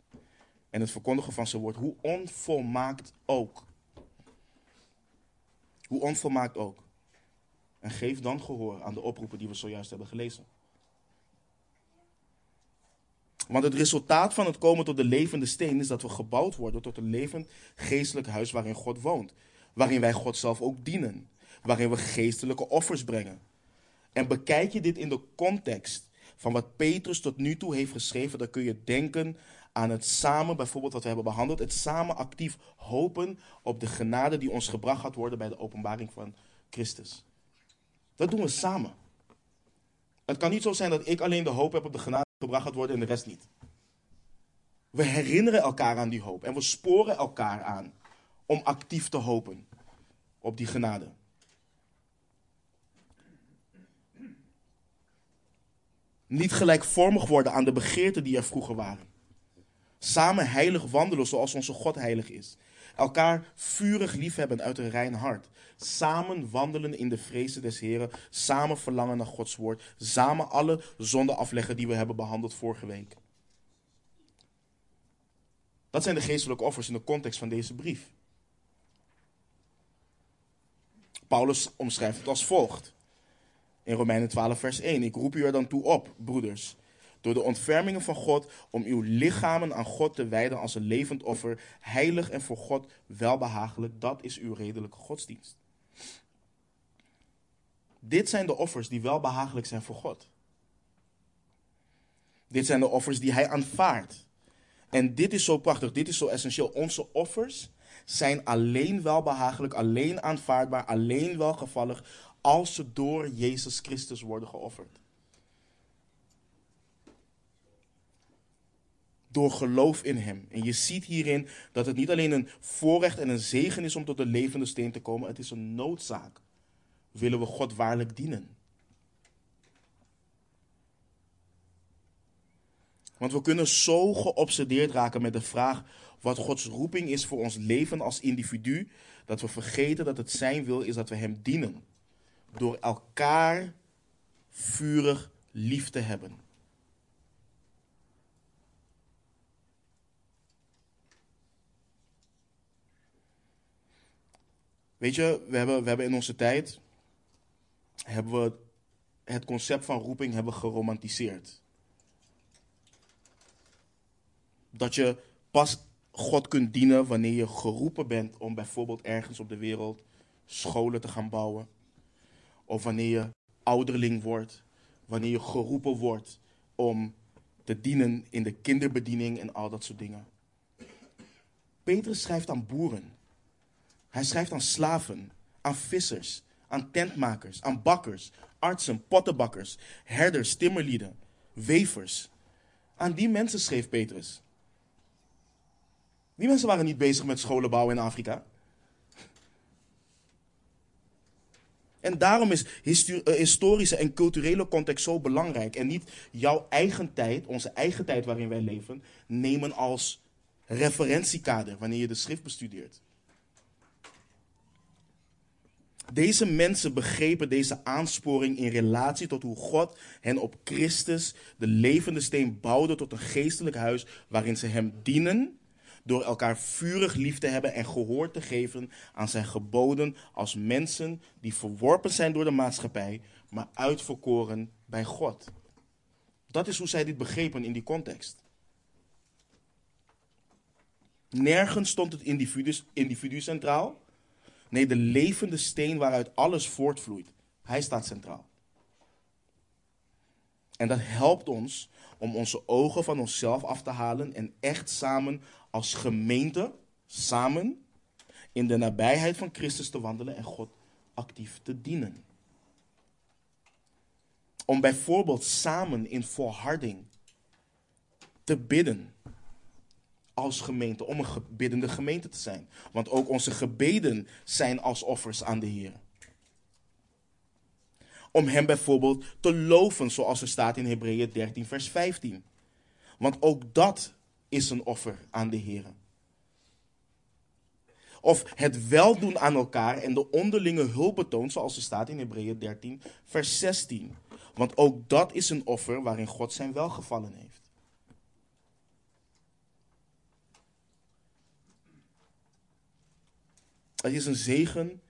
En het verkondigen van zijn woord, hoe onvolmaakt ook. Hoe onvolmaakt ook. En geef dan gehoor aan de oproepen die we zojuist hebben gelezen. Want het resultaat van het komen tot de levende steen is dat we gebouwd worden tot een levend geestelijk huis waarin God woont. Waarin wij God zelf ook dienen. Waarin we geestelijke offers brengen. En bekijk je dit in de context van wat Petrus tot nu toe heeft geschreven, dan kun je denken aan het samen, bijvoorbeeld wat we hebben behandeld, het samen actief hopen op de genade die ons gebracht gaat worden bij de openbaring van Christus. Dat doen we samen. Het kan niet zo zijn dat ik alleen de hoop heb op de genade die gebracht gaat worden en de rest niet. We herinneren elkaar aan die hoop en we sporen elkaar aan om actief te hopen op die genade. Niet gelijkvormig worden aan de begeerten die er vroeger waren. Samen heilig wandelen zoals onze God heilig is. Elkaar vurig liefhebben uit een rein hart. Samen wandelen in de vrezen des Heren. Samen verlangen naar Gods woord. Samen alle zonden afleggen die we hebben behandeld vorige week. Dat zijn de geestelijke offers in de context van deze brief. Paulus omschrijft het als volgt. In Romeinen 12, vers 1. Ik roep u er dan toe op, broeders, door de ontfermingen van God, om uw lichamen aan God te wijden als een levend offer, heilig en voor God welbehagelijk. Dat is uw redelijke godsdienst. Dit zijn de offers die welbehagelijk zijn voor God. Dit zijn de offers die Hij aanvaardt. En dit is zo prachtig, dit is zo essentieel. Onze offers zijn alleen welbehagelijk, alleen aanvaardbaar, alleen welgevallig als ze door Jezus Christus worden geofferd. Door geloof in Hem. En je ziet hierin dat het niet alleen een voorrecht en een zegen is om tot de levende steen te komen, het is een noodzaak. Willen we God waarlijk dienen? Want we kunnen zo geobsedeerd raken met de vraag wat Gods roeping is voor ons leven als individu, dat we vergeten dat het Zijn wil is dat we Hem dienen door elkaar vurig lief te hebben. Weet je, we hebben, we hebben in onze tijd hebben we het concept van roeping hebben geromantiseerd. Dat je pas God kunt dienen wanneer je geroepen bent om bijvoorbeeld ergens op de wereld scholen te gaan bouwen of wanneer je ouderling wordt, wanneer je geroepen wordt om te dienen in de kinderbediening en al dat soort dingen. Petrus schrijft aan boeren. Hij schrijft aan slaven, aan vissers, aan tentmakers, aan bakkers, artsen, pottenbakkers, herders, timmerlieden, wevers. Aan die mensen schreef Petrus. Die mensen waren niet bezig met scholen bouwen in Afrika. En daarom is eh, historische en culturele context zo belangrijk. En niet jouw eigen tijd, onze eigen tijd waarin wij leven, nemen als referentiekader wanneer je de schrift bestudeert. Deze mensen begrepen deze aansporing in relatie tot hoe God hen op Christus, de levende steen, bouwde tot een geestelijk huis waarin ze hem dienen door elkaar vurig lief te hebben en gehoor te geven aan zijn geboden als mensen die verworpen zijn door de maatschappij, maar uitverkoren bij God. Dat is hoe zij dit begrepen in die context. Nergens stond het individu, individu centraal. Nee, de levende steen waaruit alles voortvloeit. Hij staat centraal. En dat helpt ons om onze ogen van onszelf af te halen en echt samen als gemeente, samen, in de nabijheid van Christus te wandelen en God actief te dienen. Om bijvoorbeeld samen in volharding te bidden als gemeente, om een biddende gemeente te zijn. Want ook onze gebeden zijn als offers aan de Heer. Om Hem bijvoorbeeld te loven, zoals er staat in Hebreeën 13, vers 15. Want ook dat is een offer aan de Heer. Of het weldoen aan elkaar en de onderlinge hulp betoont, zoals er staat in Hebreeën 13, vers 16. Want ook dat is een offer waarin God zijn welgevallen heeft. Het is een zegen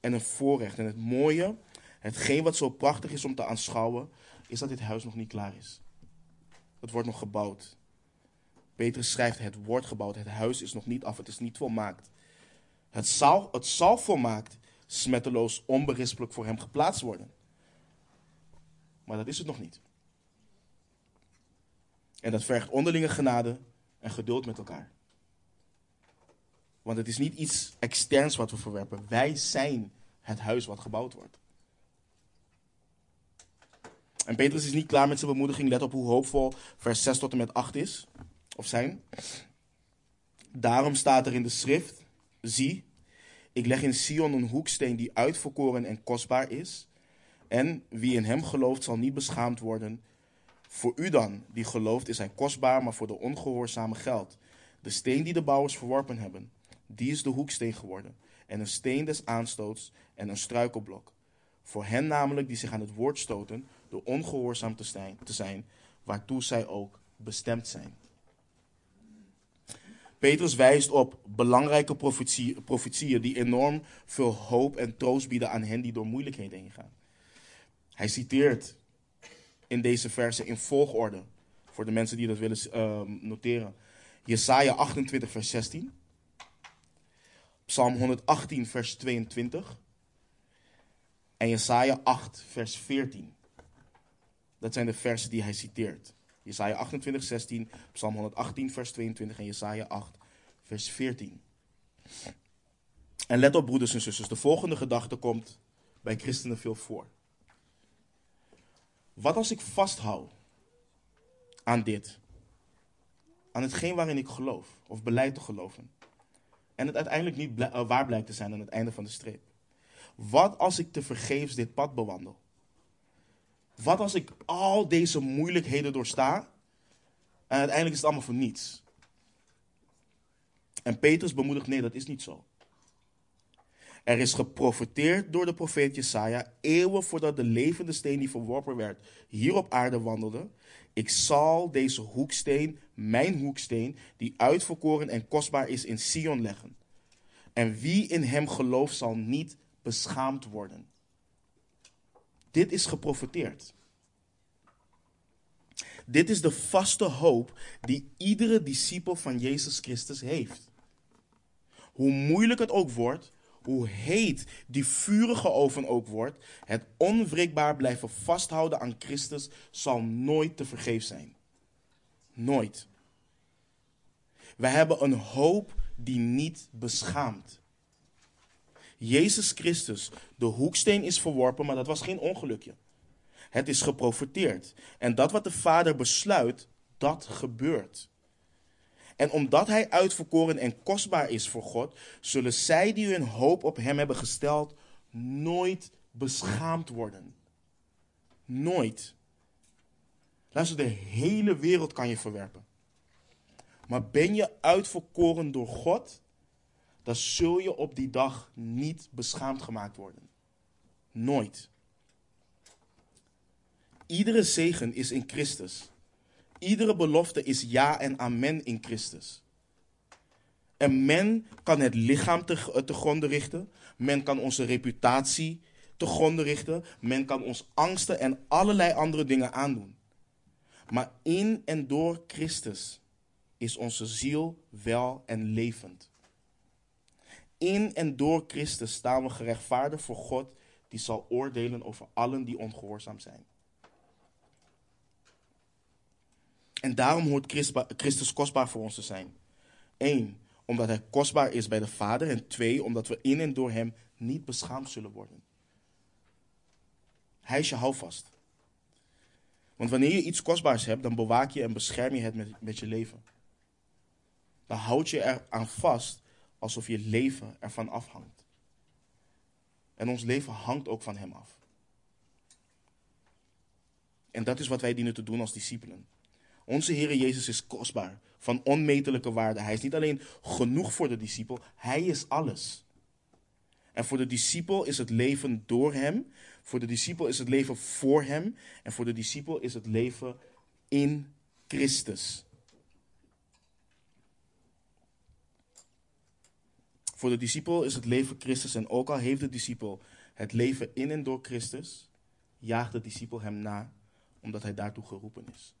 en een voorrecht. En het mooie, hetgeen wat zo prachtig is om te aanschouwen, is dat dit huis nog niet klaar is. Het wordt nog gebouwd. Petrus schrijft, het wordt gebouwd, het huis is nog niet af, het is niet volmaakt. Het zal, het zal volmaakt, smetteloos, onberispelijk voor hem geplaatst worden. Maar dat is het nog niet. En dat vergt onderlinge genade en geduld met elkaar. Want het is niet iets externs wat we verwerpen. Wij zijn het huis wat gebouwd wordt. En Petrus is niet klaar met zijn bemoediging. Let op hoe hoopvol vers 6 tot en met 8 is. Of zijn. Daarom staat er in de schrift: Zie, ik leg in Sion een hoeksteen die uitverkoren en kostbaar is. En wie in hem gelooft zal niet beschaamd worden. Voor u dan, die gelooft, is hij kostbaar, maar voor de ongehoorzame geld. De steen die de bouwers verworpen hebben, die is de hoeksteen geworden. En een steen des aanstoots en een struikelblok. Voor hen namelijk die zich aan het woord stoten, door ongehoorzaam te zijn, te zijn waartoe zij ook bestemd zijn. Petrus wijst op belangrijke profetieën die enorm veel hoop en troost bieden aan hen die door moeilijkheden heen gaan. Hij citeert in deze versen in volgorde, voor de mensen die dat willen uh, noteren. Jesaja 28, vers 16. Psalm 118, vers 22. En Jesaja 8, vers 14. Dat zijn de versen die hij citeert. Jesaja 28, 16, Psalm 118, vers 22 en Jesaja 8, vers 14. En let op, broeders en zusters, de volgende gedachte komt bij christenen veel voor. Wat als ik vasthoud aan dit? Aan hetgeen waarin ik geloof, of beleid te geloven. En het uiteindelijk niet eh, waar blijkt te zijn aan het einde van de streep. Wat als ik te vergeefs dit pad bewandel? Wat als ik al deze moeilijkheden doorsta en uiteindelijk is het allemaal voor niets? En Petrus bemoedigt, nee, dat is niet zo. Er is geprofeteerd door de profeet Jesaja eeuwen voordat de levende steen die verworpen werd hier op aarde wandelde. Ik zal deze hoeksteen, mijn hoeksteen, die uitverkoren en kostbaar is, in Sion leggen. En wie in hem gelooft zal niet beschaamd worden. Dit is geprofeteerd. Dit is de vaste hoop die iedere discipel van Jezus Christus heeft. Hoe moeilijk het ook wordt, hoe heet die vurige oven ook wordt, het onwrikbaar blijven vasthouden aan Christus zal nooit te vergeef zijn. Nooit. We hebben een hoop die niet beschaamt. Jezus Christus, de hoeksteen is verworpen, maar dat was geen ongelukje. Het is geprofeteerd. En dat wat de Vader besluit, dat gebeurt. En omdat hij uitverkoren en kostbaar is voor God, zullen zij die hun hoop op hem hebben gesteld, nooit beschaamd worden. Nooit. Luister, de hele wereld kan je verwerpen. Maar ben je uitverkoren door God, dan zul je op die dag niet beschaamd gemaakt worden. Nooit. Iedere zegen is in Christus. Iedere belofte is ja en amen in Christus. En men kan het lichaam te, te gronden richten. Men kan onze reputatie te gronden richten. Men kan ons angsten en allerlei andere dingen aandoen. Maar in en door Christus is onze ziel wel en levend. In en door Christus staan we gerechtvaardigd voor God, die zal oordelen over allen die ongehoorzaam zijn. En daarom hoort Christus kostbaar voor ons te zijn. Eén, omdat hij kostbaar is bij de Vader. En twee, omdat we in en door hem niet beschaamd zullen worden. Hij is je houvast. Want wanneer je iets kostbaars hebt, dan bewaak je en bescherm je het met, met je leven. Dan houd je er aan vast alsof je leven ervan afhangt. En ons leven hangt ook van hem af. En dat is wat wij dienen te doen als discipelen. Onze Heer Jezus is kostbaar, van onmetelijke waarde. Hij is niet alleen genoeg voor de discipel, hij is alles. En voor de discipel is het leven door hem, voor de discipel is het leven voor hem en voor de discipel is het leven in Christus. Voor de discipel is het leven Christus en ook al heeft de discipel het leven in en door Christus, jaagt de discipel hem na omdat hij daartoe geroepen is.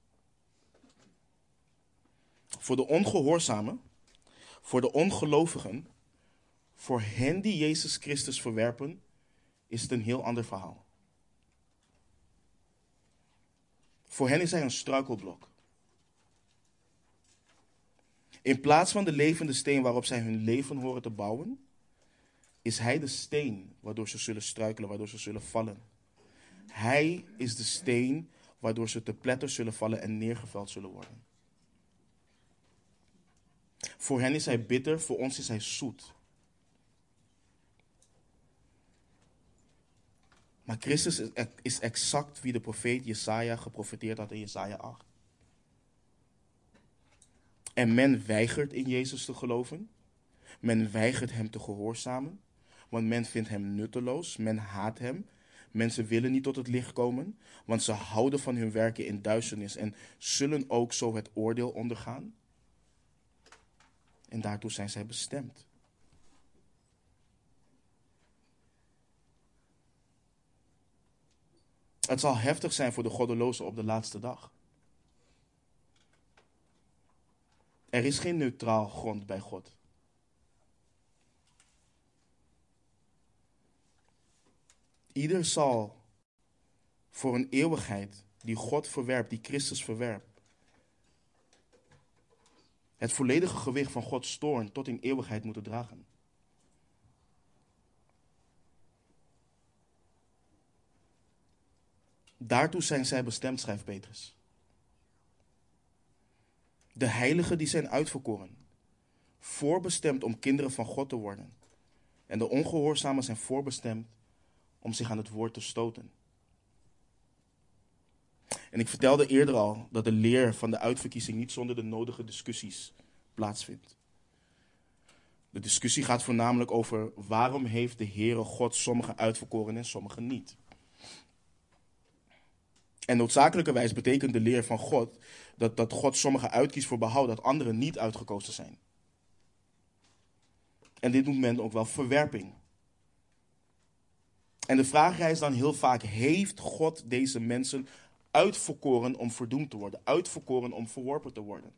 Voor de ongehoorzamen, voor de ongelovigen, voor hen die Jezus Christus verwerpen, is het een heel ander verhaal. Voor hen is hij een struikelblok. In plaats van de levende steen waarop zij hun leven horen te bouwen, is hij de steen waardoor ze zullen struikelen, waardoor ze zullen vallen. Hij is de steen waardoor ze te pletter zullen vallen en neergeveld zullen worden. Voor hen is hij bitter, voor ons is hij zoet. Maar Christus is exact wie de profeet Jesaja geprofeteerd had in Jesaja 8. En men weigert in Jezus te geloven. Men weigert hem te gehoorzamen, want men vindt hem nutteloos, men haat hem. Mensen willen niet tot het licht komen, want ze houden van hun werken in duisternis en zullen ook zo het oordeel ondergaan. En daartoe zijn zij bestemd. Het zal heftig zijn voor de goddelozen op de laatste dag. Er is geen neutraal grond bij God. Ieder zal voor een eeuwigheid die God verwerpt, die Christus verwerpt, het volledige gewicht van Gods toorn tot in eeuwigheid moeten dragen. Daartoe zijn zij bestemd, schrijft Petrus. De heiligen die zijn uitverkoren, voorbestemd om kinderen van God te worden. En de ongehoorzamen zijn voorbestemd om zich aan het woord te stoten. En ik vertelde eerder al dat de leer van de uitverkiezing niet zonder de nodige discussies plaatsvindt. De discussie gaat voornamelijk over waarom heeft de Heere God sommigen uitverkoren en sommigen niet. En noodzakelijkerwijs betekent de leer van God dat, dat God sommigen uitkiest voor behoud, dat anderen niet uitgekozen zijn. En dit noemt men ook wel verwerping. En de vraag is dan heel vaak: heeft God deze mensen uitverkoren om verdoemd te worden, uitverkoren om verworpen te worden?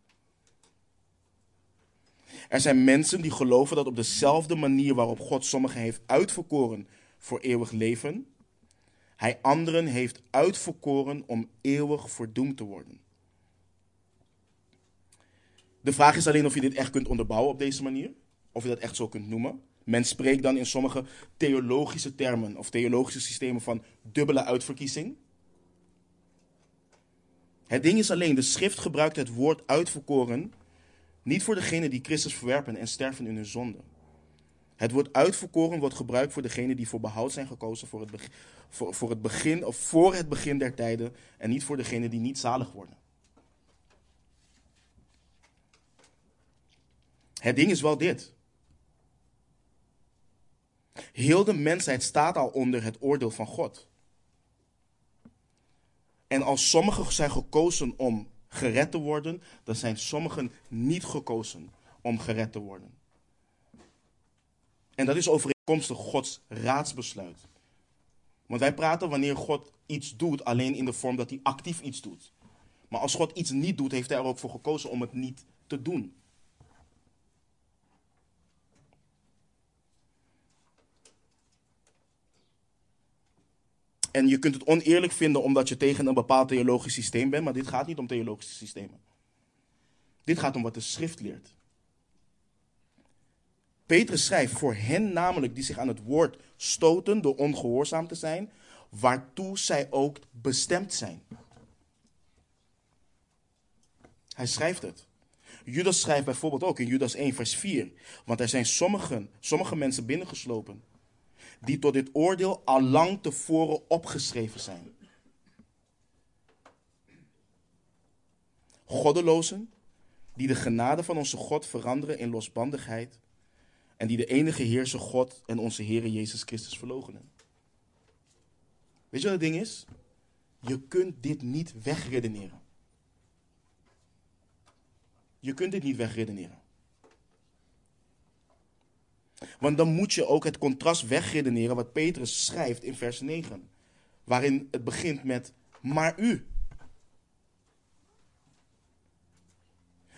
Er zijn mensen die geloven dat op dezelfde manier waarop God sommigen heeft uitverkoren voor eeuwig leven, hij anderen heeft uitverkoren om eeuwig verdoemd te worden. De vraag is alleen of je dit echt kunt onderbouwen op deze manier, of je dat echt zo kunt noemen. Men spreekt dan in sommige theologische termen of theologische systemen van dubbele uitverkiezing. Het ding is alleen, de schrift gebruikt het woord uitverkoren niet voor degenen die Christus verwerpen en sterven in hun zonde. Het woord uitverkoren wordt gebruikt voor degenen die voor behoud zijn gekozen voor het, voor, voor het begin of voor het begin der tijden en niet voor degenen die niet zalig worden. Het ding is wel dit. Heel de mensheid staat al onder het oordeel van God. En als sommigen zijn gekozen om gered te worden, dan zijn sommigen niet gekozen om gered te worden. En dat is overeenkomstig Gods raadsbesluit. Want wij praten wanneer God iets doet alleen in de vorm dat hij actief iets doet. Maar als God iets niet doet, heeft hij er ook voor gekozen om het niet te doen. En je kunt het oneerlijk vinden omdat je tegen een bepaald theologisch systeem bent, maar dit gaat niet om theologische systemen. Dit gaat om wat de schrift leert. Petrus schrijft voor hen namelijk die zich aan het woord stoten door ongehoorzaam te zijn, waartoe zij ook bestemd zijn. Hij schrijft het. Judas schrijft bijvoorbeeld ook in Judas 1, vers 4. Want er zijn sommigen, sommige mensen binnengeslopen die tot dit oordeel al lang tevoren opgeschreven zijn. goddelozen, die de genade van onze God veranderen in losbandigheid en die de enige Heerse God en onze Heer Jezus Christus verloochenen. Weet je wat het ding is? Je kunt dit niet wegredeneren. Je kunt dit niet wegredeneren. Want dan moet je ook het contrast wegredeneren wat Petrus schrijft in vers 9. Waarin het begint met, maar u.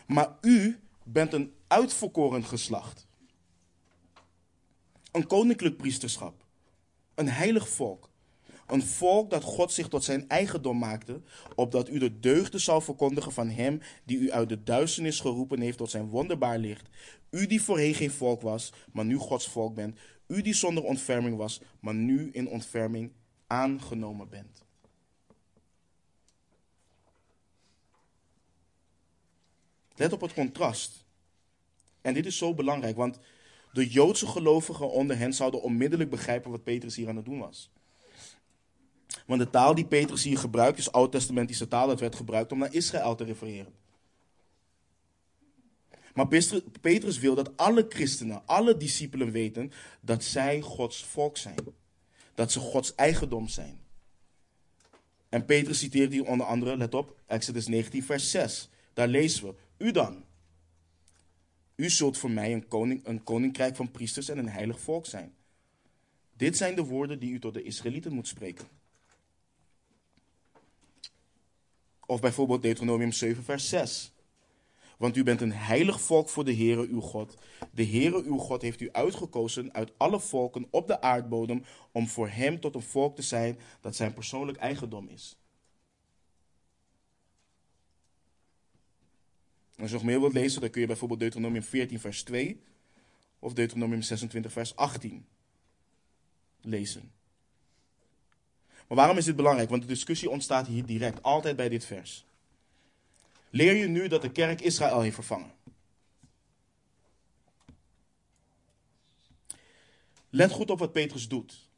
Maar u bent een uitverkoren geslacht. Een koninklijk priesterschap. Een heilig volk. Een volk dat God zich tot zijn eigendom maakte, opdat u de deugden zou verkondigen van hem die u uit de duisternis geroepen heeft tot zijn wonderbaar licht. U die voorheen geen volk was, maar nu Gods volk bent. U die zonder ontferming was, maar nu in ontferming aangenomen bent. Let op het contrast. En dit is zo belangrijk, want de Joodse gelovigen onder hen zouden onmiddellijk begrijpen wat Petrus hier aan het doen was. Want de taal die Petrus hier gebruikt is oud-testamentische taal. Dat werd gebruikt om naar Israël te refereren. Maar Petrus wil dat alle christenen, alle discipelen weten dat zij Gods volk zijn. Dat ze Gods eigendom zijn. En Petrus citeert hier onder andere, let op, Exodus 19, vers 6. Daar lezen we, u dan. U zult voor mij een, koning, een koninkrijk van priesters en een heilig volk zijn. Dit zijn de woorden die u tot de Israëlieten moet spreken. Of bijvoorbeeld Deuteronomium 7, vers 6. Want u bent een heilig volk voor de Heere uw God. De Heere uw God heeft u uitgekozen uit alle volken op de aardbodem om voor hem tot een volk te zijn dat zijn persoonlijk eigendom is. Als je nog meer wilt lezen, dan kun je bijvoorbeeld Deuteronomium 14, vers 2 of Deuteronomium 26, vers 18 lezen. Maar waarom is dit belangrijk? Want de discussie ontstaat hier direct, altijd bij dit vers. Leer je nu dat de kerk Israël heeft vervangen? Let goed op wat Petrus doet.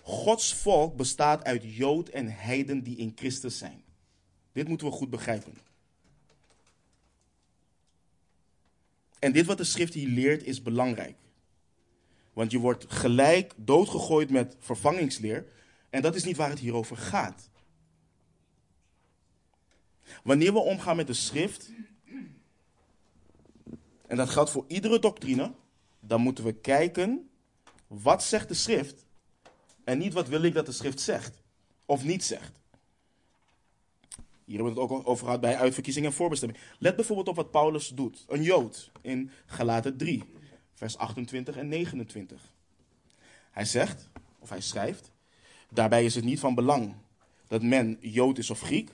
Gods volk bestaat uit Jood en heiden die in Christus zijn. Dit moeten we goed begrijpen. En dit wat de schrift hier leert is belangrijk. Want je wordt gelijk doodgegooid met vervangingsleer. En dat is niet waar het hier over gaat. Wanneer we omgaan met de schrift, en dat geldt voor iedere doctrine, dan moeten we kijken wat zegt de schrift en niet wat wil ik dat de schrift zegt of niet zegt. Hier hebben we het ook over gehad bij uitverkiezing en voorbestemming. Let bijvoorbeeld op wat Paulus doet, een Jood, in Galaten 3 vers 28 en 29. Hij zegt, of hij schrijft, daarbij is het niet van belang dat men Jood is of Griek.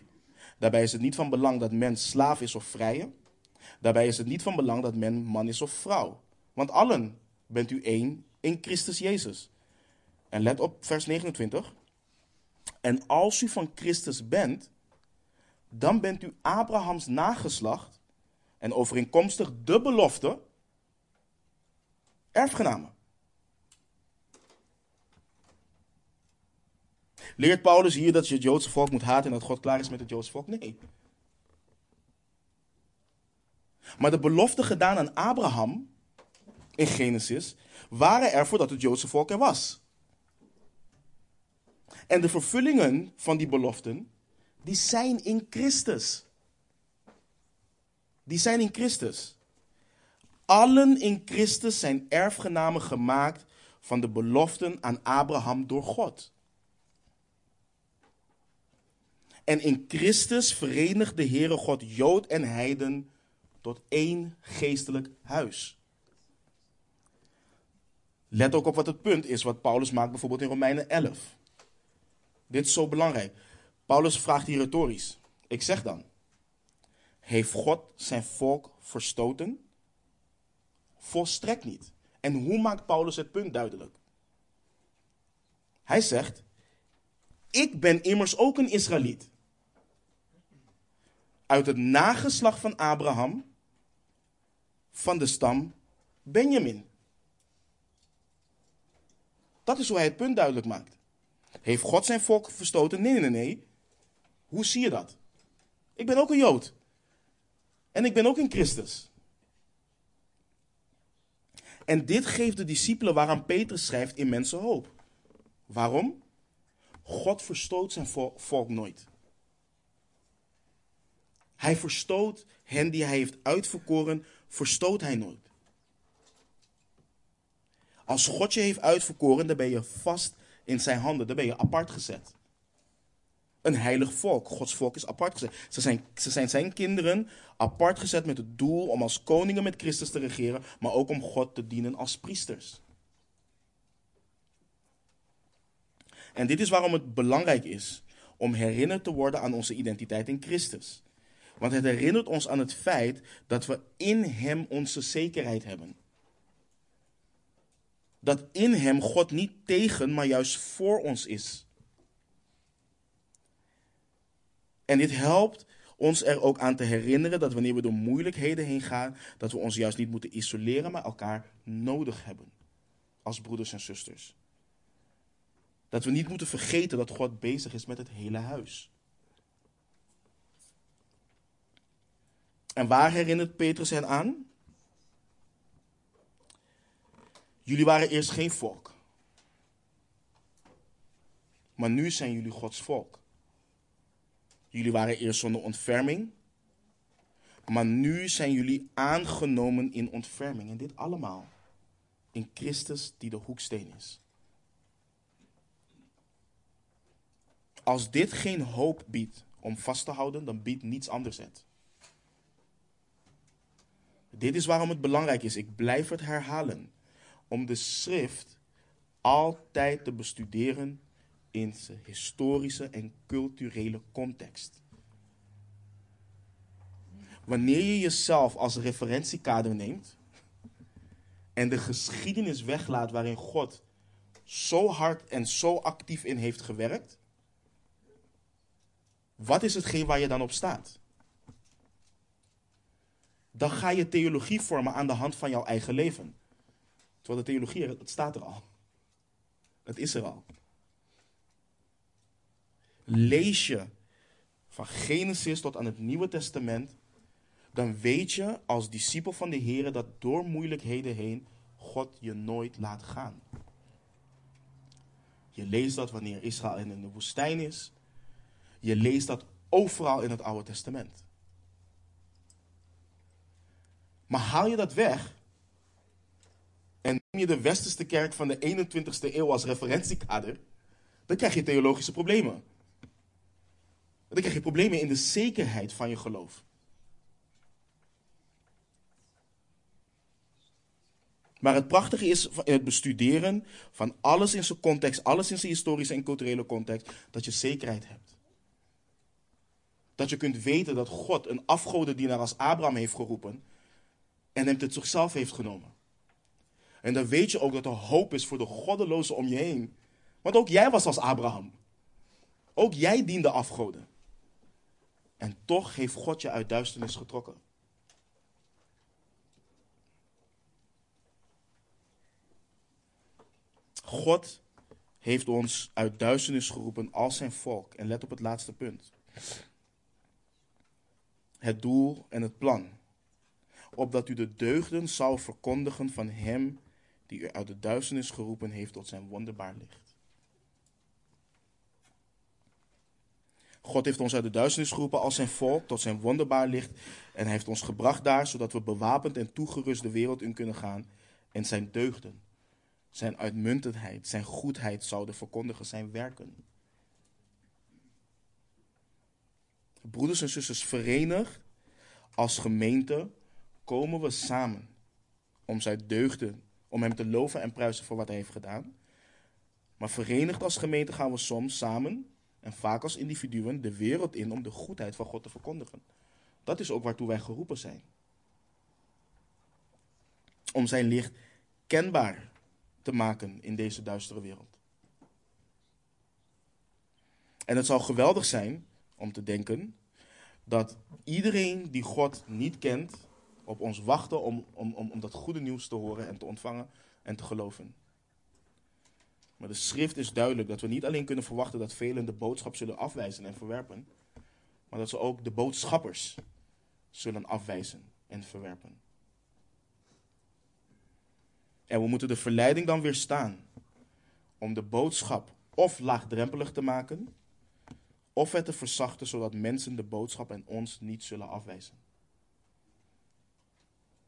Daarbij is het niet van belang dat men slaaf is of vrije. Daarbij is het niet van belang dat men man is of vrouw. Want allen bent u één in Christus Jezus. En let op vers 29. En als u van Christus bent, dan bent u Abrahams nageslacht en overeenkomstig de belofte erfgenamen. Leert Paulus hier dat je het Joodse volk moet haten en dat God klaar is met het Joodse volk? Nee. Maar de beloften gedaan aan Abraham in Genesis waren er voordat het Joodse volk er was. En de vervullingen van die beloften, die zijn in Christus. Die zijn in Christus. Allen in Christus zijn erfgenamen gemaakt van de beloften aan Abraham door God. En in Christus verenigt de Heere God Jood en Heiden tot één geestelijk huis. Let ook op wat het punt is wat Paulus maakt bijvoorbeeld in Romeinen 11. Dit is zo belangrijk. Paulus vraagt hier retorisch. Ik zeg dan, heeft God zijn volk verstoten? Volstrekt niet. En hoe maakt Paulus het punt duidelijk? Hij zegt: Ik ben immers ook een Israëliet. Uit het nageslag van Abraham, van de stam Benjamin. Dat is hoe hij het punt duidelijk maakt. Heeft God zijn volk verstoten? Nee, nee, nee. Hoe zie je dat? Ik ben ook een Jood. En ik ben ook in Christus. En dit geeft de discipelen waaraan Petrus schrijft in mensen hoop. Waarom? God verstoot zijn volk nooit. Hij verstoot hen die hij heeft uitverkoren, verstoot hij nooit. Als God je heeft uitverkoren, dan ben je vast in zijn handen, dan ben je apart gezet. Een heilig volk. Gods volk is apart gezet. Ze zijn, ze zijn zijn kinderen apart gezet met het doel om als koningen met Christus te regeren, maar ook om God te dienen als priesters. En dit is waarom het belangrijk is om herinnerd te worden aan onze identiteit in Christus. Want het herinnert ons aan het feit dat we in Hem onze zekerheid hebben. Dat in Hem God niet tegen, maar juist voor ons is. En dit helpt ons er ook aan te herinneren dat wanneer we door moeilijkheden heen gaan, dat we ons juist niet moeten isoleren, maar elkaar nodig hebben. Als broeders en zusters. Dat we niet moeten vergeten dat God bezig is met het hele huis. En waar herinnert Petrus hen aan? Jullie waren eerst geen volk. Maar nu zijn jullie Gods volk. Jullie waren eerst zonder ontferming. Maar nu zijn jullie aangenomen in ontferming. En dit allemaal in Christus die de hoeksteen is. Als dit geen hoop biedt om vast te houden, dan biedt niets anders het. Dit is waarom het belangrijk is, ik blijf het herhalen, om de schrift altijd te bestuderen in zijn historische en culturele context. Wanneer je jezelf als referentiekader neemt en de geschiedenis weglaat waarin God zo hard en zo actief in heeft gewerkt, wat is hetgeen waar je dan op staat? Dan ga je theologie vormen aan de hand van jouw eigen leven. Terwijl de theologie, het staat er al. Het is er al. Lees je van Genesis tot aan het Nieuwe Testament, dan weet je als discipel van de Heer dat door moeilijkheden heen God je nooit laat gaan. Je leest dat wanneer Israël in de woestijn is. Je leest dat overal in het Oude Testament. Maar haal je dat weg en neem je de westerse kerk van de 21ste eeuw als referentiekader, dan krijg je theologische problemen. Dan krijg je problemen in de zekerheid van je geloof. Maar het prachtige is in het bestuderen van alles in zijn context, alles in zijn historische en culturele context, dat je zekerheid hebt. Dat je kunt weten dat God een afgodendienaar als Abraham heeft geroepen en hem tot zichzelf heeft genomen. En dan weet je ook dat er hoop is voor de goddelozen om je heen. Want ook jij was als Abraham. Ook jij diende afgoden. En toch heeft God je uit duisternis getrokken. God heeft ons uit duisternis geroepen als zijn volk. En let op het laatste punt. Het doel en het plan. Opdat u de deugden zou verkondigen van hem die u uit de duisternis geroepen heeft tot zijn wonderbaar licht. God heeft ons uit de duisternis geroepen als zijn volk tot zijn wonderbaar licht. En heeft ons gebracht daar, zodat we bewapend en toegerust de wereld in kunnen gaan. En zijn deugden, zijn uitmuntendheid, zijn goedheid zouden verkondigen, zijn werken. Broeders en zusters, verenigd als gemeente komen we samen om zijn deugden, om hem te loven en prijzen voor wat hij heeft gedaan. Maar verenigd als gemeente gaan we soms samen en vaak als individuen de wereld in om de goedheid van God te verkondigen. Dat is ook waartoe wij geroepen zijn. Om zijn licht kenbaar te maken in deze duistere wereld. En het zou geweldig zijn om te denken dat iedereen die God niet kent, op ons wachten om, om, om, om dat goede nieuws te horen en te ontvangen en te geloven. Maar de schrift is duidelijk dat we niet alleen kunnen verwachten dat velen de boodschap zullen afwijzen en verwerpen, maar dat ze ook de boodschappers zullen afwijzen en verwerpen. En we moeten de verleiding dan weerstaan om de boodschap of laagdrempelig te maken, of het te verzachten zodat mensen de boodschap en ons niet zullen afwijzen.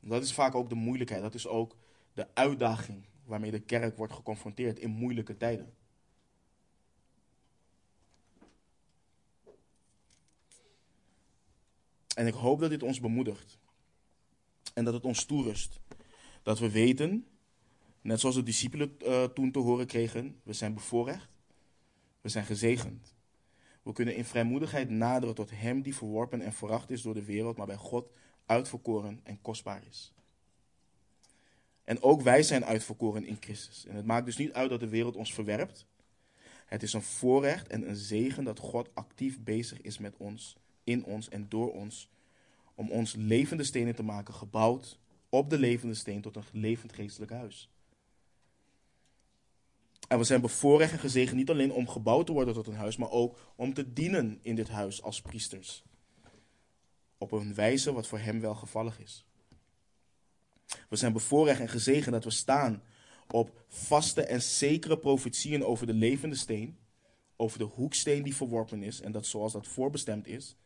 Dat is vaak ook de moeilijkheid, dat is ook de uitdaging waarmee de kerk wordt geconfronteerd in moeilijke tijden. En ik hoop dat dit ons bemoedigt. En dat het ons toerust. Dat we weten, net zoals de discipelen uh, toen te horen kregen, we zijn bevoorrecht, we zijn gezegend. We kunnen in vrijmoedigheid naderen tot Hem die verworpen en veracht is door de wereld, maar bij God uitverkoren en kostbaar is. En ook wij zijn uitverkoren in Christus. En het maakt dus niet uit dat de wereld ons verwerpt. Het is een voorrecht en een zegen dat God actief bezig is met ons, in ons en door ons, om ons levende stenen te maken, gebouwd op de levende steen tot een levend geestelijk huis. En we zijn bevoorrecht en gezegend niet alleen om gebouwd te worden tot een huis, maar ook om te dienen in dit huis als priesters. Op een wijze wat voor Hem welgevallig is. We zijn bevoorrecht en gezegend dat we staan op vaste en zekere profetieën over de levende steen, over de hoeksteen die verworpen is en dat zoals dat voorbestemd is,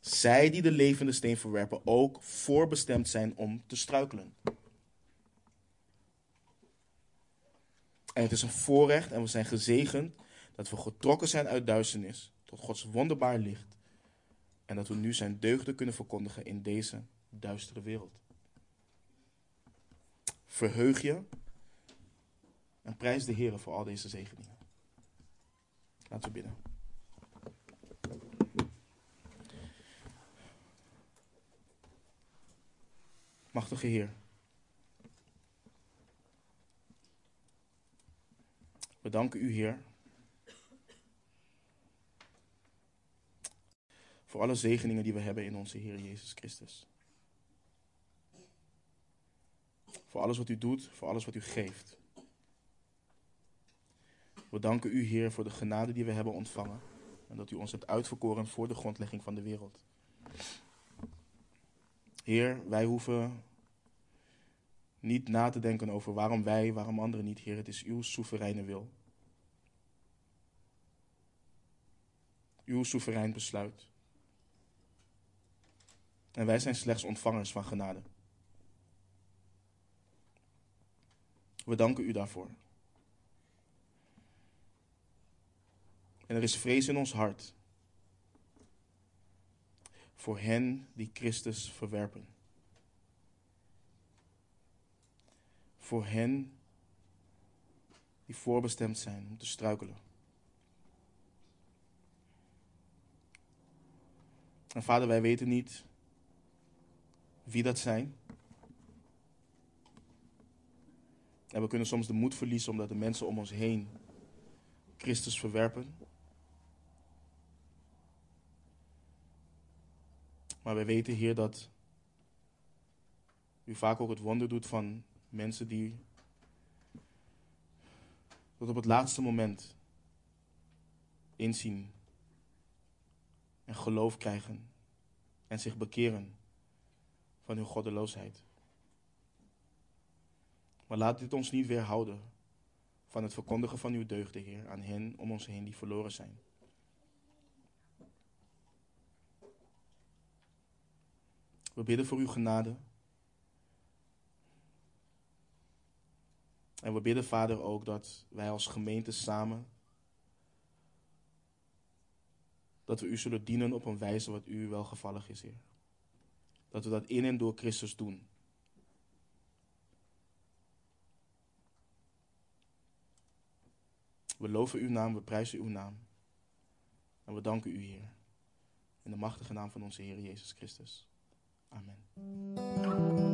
zij die de levende steen verwerpen ook voorbestemd zijn om te struikelen. En het is een voorrecht en we zijn gezegend dat we getrokken zijn uit duisternis tot Gods wonderbaar licht. En dat we nu zijn deugden kunnen verkondigen in deze duistere wereld. Verheug je en prijs de Heer voor al deze zegeningen. Laten we bidden. Machtige Heer. We danken u, Heer, voor alle zegeningen die we hebben in onze Heer Jezus Christus. Voor alles wat u doet, voor alles wat u geeft. We danken u, Heer, voor de genade die we hebben ontvangen en dat u ons hebt uitverkoren voor de grondlegging van de wereld. Heer, wij hoeven niet na te denken over waarom wij, waarom anderen niet, Heer. Het is uw soevereine wil. Uw soeverein besluit. En wij zijn slechts ontvangers van genade. We danken u daarvoor. En er is vrees in ons hart voor hen die Christus verwerpen. Voor hen die voorbestemd zijn om te struikelen. En vader, wij weten niet wie dat zijn. En we kunnen soms de moed verliezen omdat de mensen om ons heen Christus verwerpen. Maar wij weten, Heer, dat u vaak ook het wonder doet van mensen die tot op het laatste moment inzien en geloof krijgen en zich bekeren van hun goddeloosheid. Maar laat dit ons niet weerhouden van het verkondigen van uw deugden, Heer, aan hen om ons heen die verloren zijn. We bidden voor uw genade. En we bidden, Vader, ook dat wij als gemeente samen, dat we u zullen dienen op een wijze wat u welgevallig is, Heer. Dat we dat in en door Christus doen. We loven uw naam, we prijzen uw naam. En we danken u, Heer. In de machtige naam van onze Heer Jezus Christus. Amen.